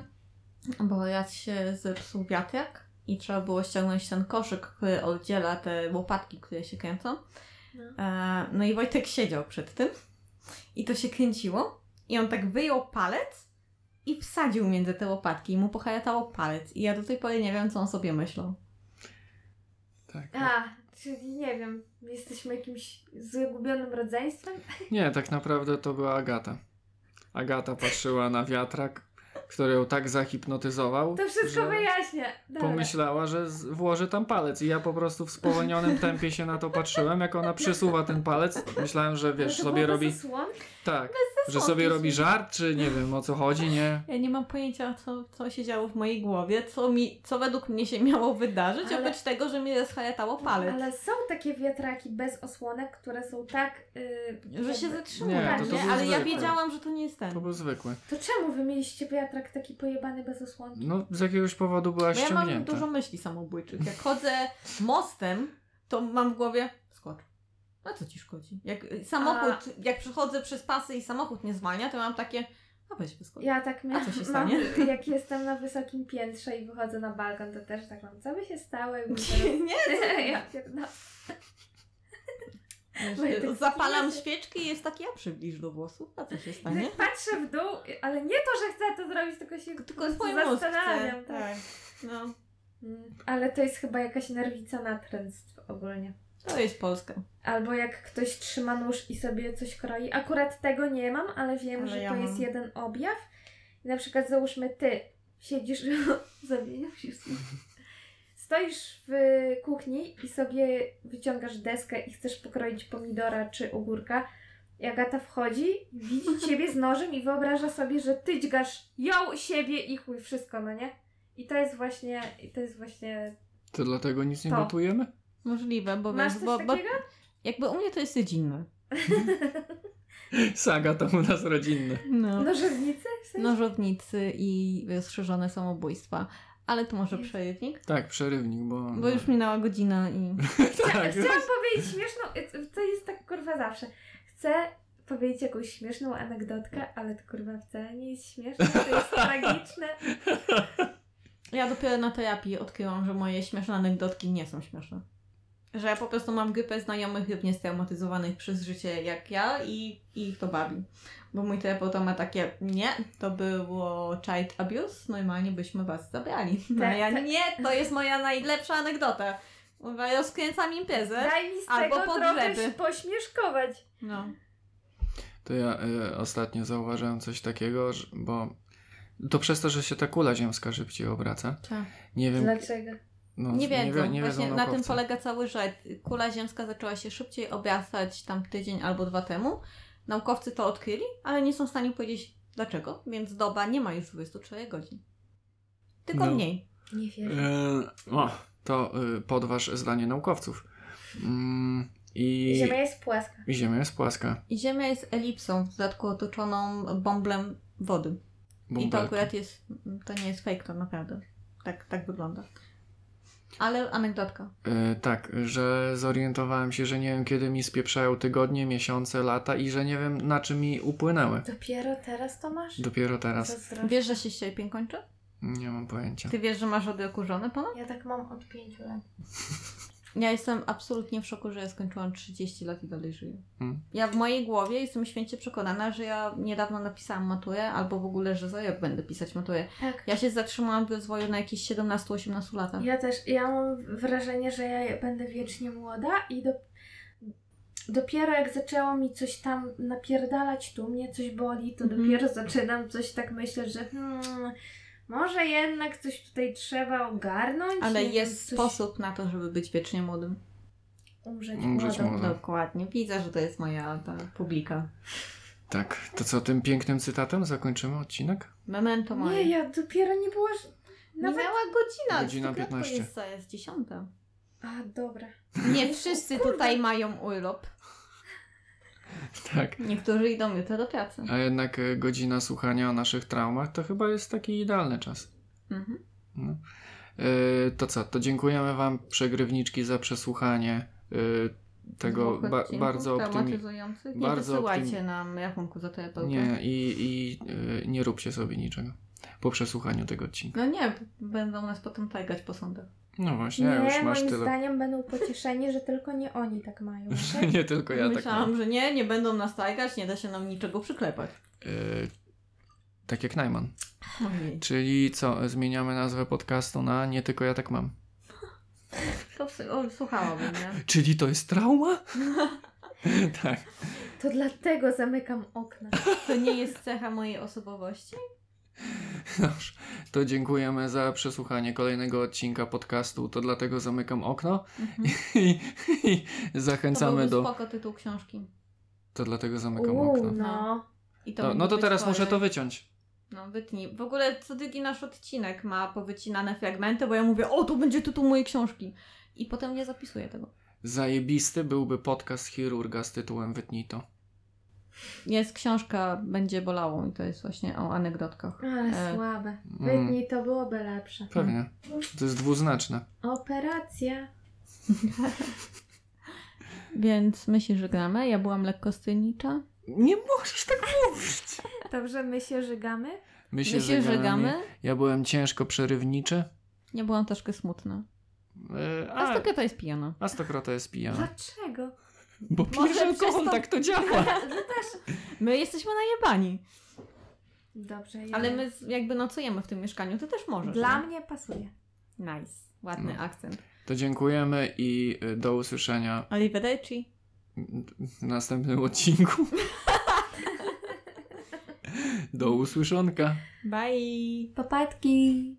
bo raz się zepsuł wiatrak i trzeba było ściągnąć ten koszyk, który oddziela te łopatki, które się kręcą. No. E, no i Wojtek siedział przed tym i to się kręciło i on tak wyjął palec i wsadził między te łopatki i mu pochajatało palec i ja do tej pory nie wiem, co on sobie myślał. Tak. A, czyli nie wiem, jesteśmy jakimś zagubionym rodzeństwem? Nie, tak naprawdę to była Agata. Agata patrzyła na wiatrak, który ją tak zahipnotyzował, To wszystko wyjaśnia. Dobra. pomyślała, że włoży tam palec i ja po prostu w spowolnionym tempie się na to patrzyłem, jak ona przesuwa ten palec. Myślałem, że wiesz, sobie robi... bez osłonki? Tak, że sobie robi żart, czy nie wiem o co chodzi, nie? Ja nie mam pojęcia, co, co się działo w mojej głowie, co, mi, co według mnie się miało wydarzyć, Ale- oprócz tego, że mi rozchajatało palec. Ale są takie wiatraki bez osłonek, które są tak... Yy, Że się zatrzymują, Nie, to nie, to był ale ja wiedziałam, że to nie jest ten. To był zwykły. To czemu wy mieliście wiatrak taki pojebany bez osłonki? No, z jakiegoś powodu była Bo ja mam ściągnięta. dużo myśli samobójczych. Jak chodzę mostem, to mam w głowie. A co ci szkodzi? Jak y, samochód, jak przechodzę przez pasy i samochód nie zwalnia, to mam takie, a weź wyskocz. Ja tak miałam, co się mam, stanie? jak jestem na wysokim piętrze i wychodzę na balkon, to też tak mam. Co by się stało, jakbym Nie, teraz... ja pierdolę. Wiesz, zapalam ja się- świeczkę i jest taki, a przybliż do włosów, a co się stanie? Tak patrzę w dół, ale nie to, że chcę to zrobić, tylko się Tylko mózg zastanawiam. Tak. Tak. No. Mm, Ale to jest chyba jakaś nerwica natręctw ogólnie. To jest Polska. Albo jak ktoś trzyma nóż i sobie coś kroi. Akurat tego nie mam, ale wiem, Ale że ja to mam. jest jeden objaw. I na przykład załóżmy ty siedzisz, zamieniam się. Stoisz w kuchni i sobie wyciągasz deskę i chcesz pokroić pomidora czy ogórka. I Agata wchodzi, widzi ciebie z nożem i wyobraża sobie, że ty dźgasz ją, siebie i chuj, wszystko, no nie? I to jest właśnie, i to jest właśnie... To dlatego nic nie To. gotujemy? Możliwe, bo Masz wiesz, coś bo, bo takiego? jakby u mnie to jest rodzinne. Saga to u nas rodzinny. No. Nożownicy? W sensie? Nożownicy i rozszerzone samobójstwa. Ale to może przerywnik? Tak, przerywnik, bo... Bo już minęła godzina i... Chcia, tak, chciałam powiedzieć śmieszną, to jest tak kurwa zawsze. Chcę powiedzieć jakąś śmieszną anegdotkę, ale to kurwa wcale nie jest śmieszne, to jest tragiczne. Ja dopiero na terapii odkryłam, że moje śmieszne anegdotki nie są śmieszne. Że ja po prostu mam grupę znajomych równie straumatyzowanych przez życie jak ja i, i ich to bawi. Bo mój terapeuta ma takie, nie, to było child abuse, normalnie byśmy was zabrali. No Tak, ja, tak. nie, to jest moja najlepsza anegdota. Mówię, rozkręcam imprezę. Daj mi z Albo tego trochę się pośmieszkować. No. To ja y, ostatnio zauważyłem coś takiego, że, bo to przez to, że się ta kula ziemska szybciej obraca. Tak. Nie wiem. Dlaczego? No, Nie wiedzą. wie- nie Właśnie wiedzą na tym polega cały żart. Kula ziemska zaczęła się szybciej obracać tam tydzień albo dwa temu. Naukowcy to odkryli, ale nie są w stanie powiedzieć dlaczego, więc doba nie ma już 24 godzin. Tylko No. mniej. Nie wiem. E, o, to y, podważ zdanie naukowców. Mm, i, Ziemia jest płaska. I Ziemia jest płaska. I Ziemia jest elipsą, w dodatku otoczoną bąblem wody. I to Bąbelki. akurat jest, to nie jest fake, to naprawdę. Tak, tak wygląda. Ale anegdotka. E, tak, że zorientowałem się, że nie wiem kiedy mi spieprzają tygodnie, miesiące, lata i że nie wiem na czym mi upłynęły. Dopiero teraz to masz? Dopiero teraz. Wiesz, że się sierpień kończy? Nie mam pojęcia. Ty wiesz, że masz od roku żony ponad? Ja tak mam od pięciu lat. Ja jestem absolutnie w szoku, że ja skończyłam 30 lat i dalej żyję. Hmm. Ja w mojej głowie jestem święcie przekonana, że ja niedawno napisałam maturę, albo w ogóle, że za rok będę pisać maturę. Tak. Ja się zatrzymałam w rozwoju na jakieś 17-18 latach. Ja też, ja mam wrażenie, że ja będę wiecznie młoda i do, dopiero jak zaczęło mi coś tam napierdalać, tu mnie coś boli, to Mhm. dopiero zaczynam coś tak myśleć, że hmm, może jednak coś tutaj trzeba ogarnąć. Ale jest coś- sposób na to, żeby być wiecznie młodym. Umrzeć, Umrzeć młodą. młodą. Dokładnie. Widzę, że to jest moja ta publika. Tak, to co, tym pięknym cytatem zakończymy odcinek? Memento mori. Nie, ja dopiero nie była... Nawet... Minęła godzina. Godzina tylko 15. Jest, to jest dziesiąta. A, dobra. Nie wszyscy tutaj mają urlop. Tak. Niektórzy idą jutro do pracy. A jednak e, godzina słuchania o naszych traumach to chyba jest taki idealny czas. Mhm. No. E, to co, to dziękujemy Wam, przegrywniczki, za przesłuchanie e, tego ba- bardzo optymi- traumatyzujących. Nie bardzo wysyłajcie optymi- nam rachunku za terapeutę. Nie, i, i nie róbcie sobie niczego po przesłuchaniu tego odcinka. No nie, będą nas potem tajgać po sądach. No właśnie, Nie, już masz moim tyle. zdaniem będą pocieszeni, że tylko nie oni tak mają. Że nie tylko ja tak Myślałam, mam. że nie, nie będą nas tajgać, nie da się nam niczego przyklepać. E, tak jak Najman. Ojej. Czyli co, zmieniamy nazwę podcastu na Nie tylko ja tak mam. To o, słuchałabym, nie? Czyli to jest trauma? tak. To dlatego zamykam okna. To nie jest cecha mojej osobowości? Dobrze. To dziękujemy za przesłuchanie kolejnego odcinka podcastu. To dlatego zamykam okno Mhm. i, i To zachęcamy byłby do. spoko tytuł książki. To dlatego zamykam Uuu, okno. no. I to No, no to teraz muszę to wyciąć. No wytnij. W ogóle co drugi nasz odcinek ma powycinane fragmenty, bo ja mówię, o to będzie tytuł mojej książki. I potem nie zapisuję tego. Zajebisty byłby podcast chirurga z tytułem Wytnij to. Jest książka Będzie bolało i to jest właśnie o anegdotkach. Ale E, słabe. Mm, Wydnij to byłoby lepsze. pewnie. To jest dwuznaczne. Operacja. Więc my się żegnamy. Ja byłam lekko stylnicza. Nie możesz tak mówić. Dobrze, my się żygamy. My się, My się żegamy. Ja byłem ciężko przerywniczy. Ja byłam troszkę smutna. E, A A, stokrota jest pijana. a stokrota jest pijana. Dlaczego? Bo pijesz alkohol, to... tak to działa. My no też. My jesteśmy najebani. Dobrze. Ja... Ale my jakby nocujemy w tym mieszkaniu, to też możesz. Dla nie? mnie pasuje. Nice. Ładny no. akcent. To dziękujemy i y, do usłyszenia. Arrivederci. W następnym odcinku. do usłyszonka. Bye. Papatki.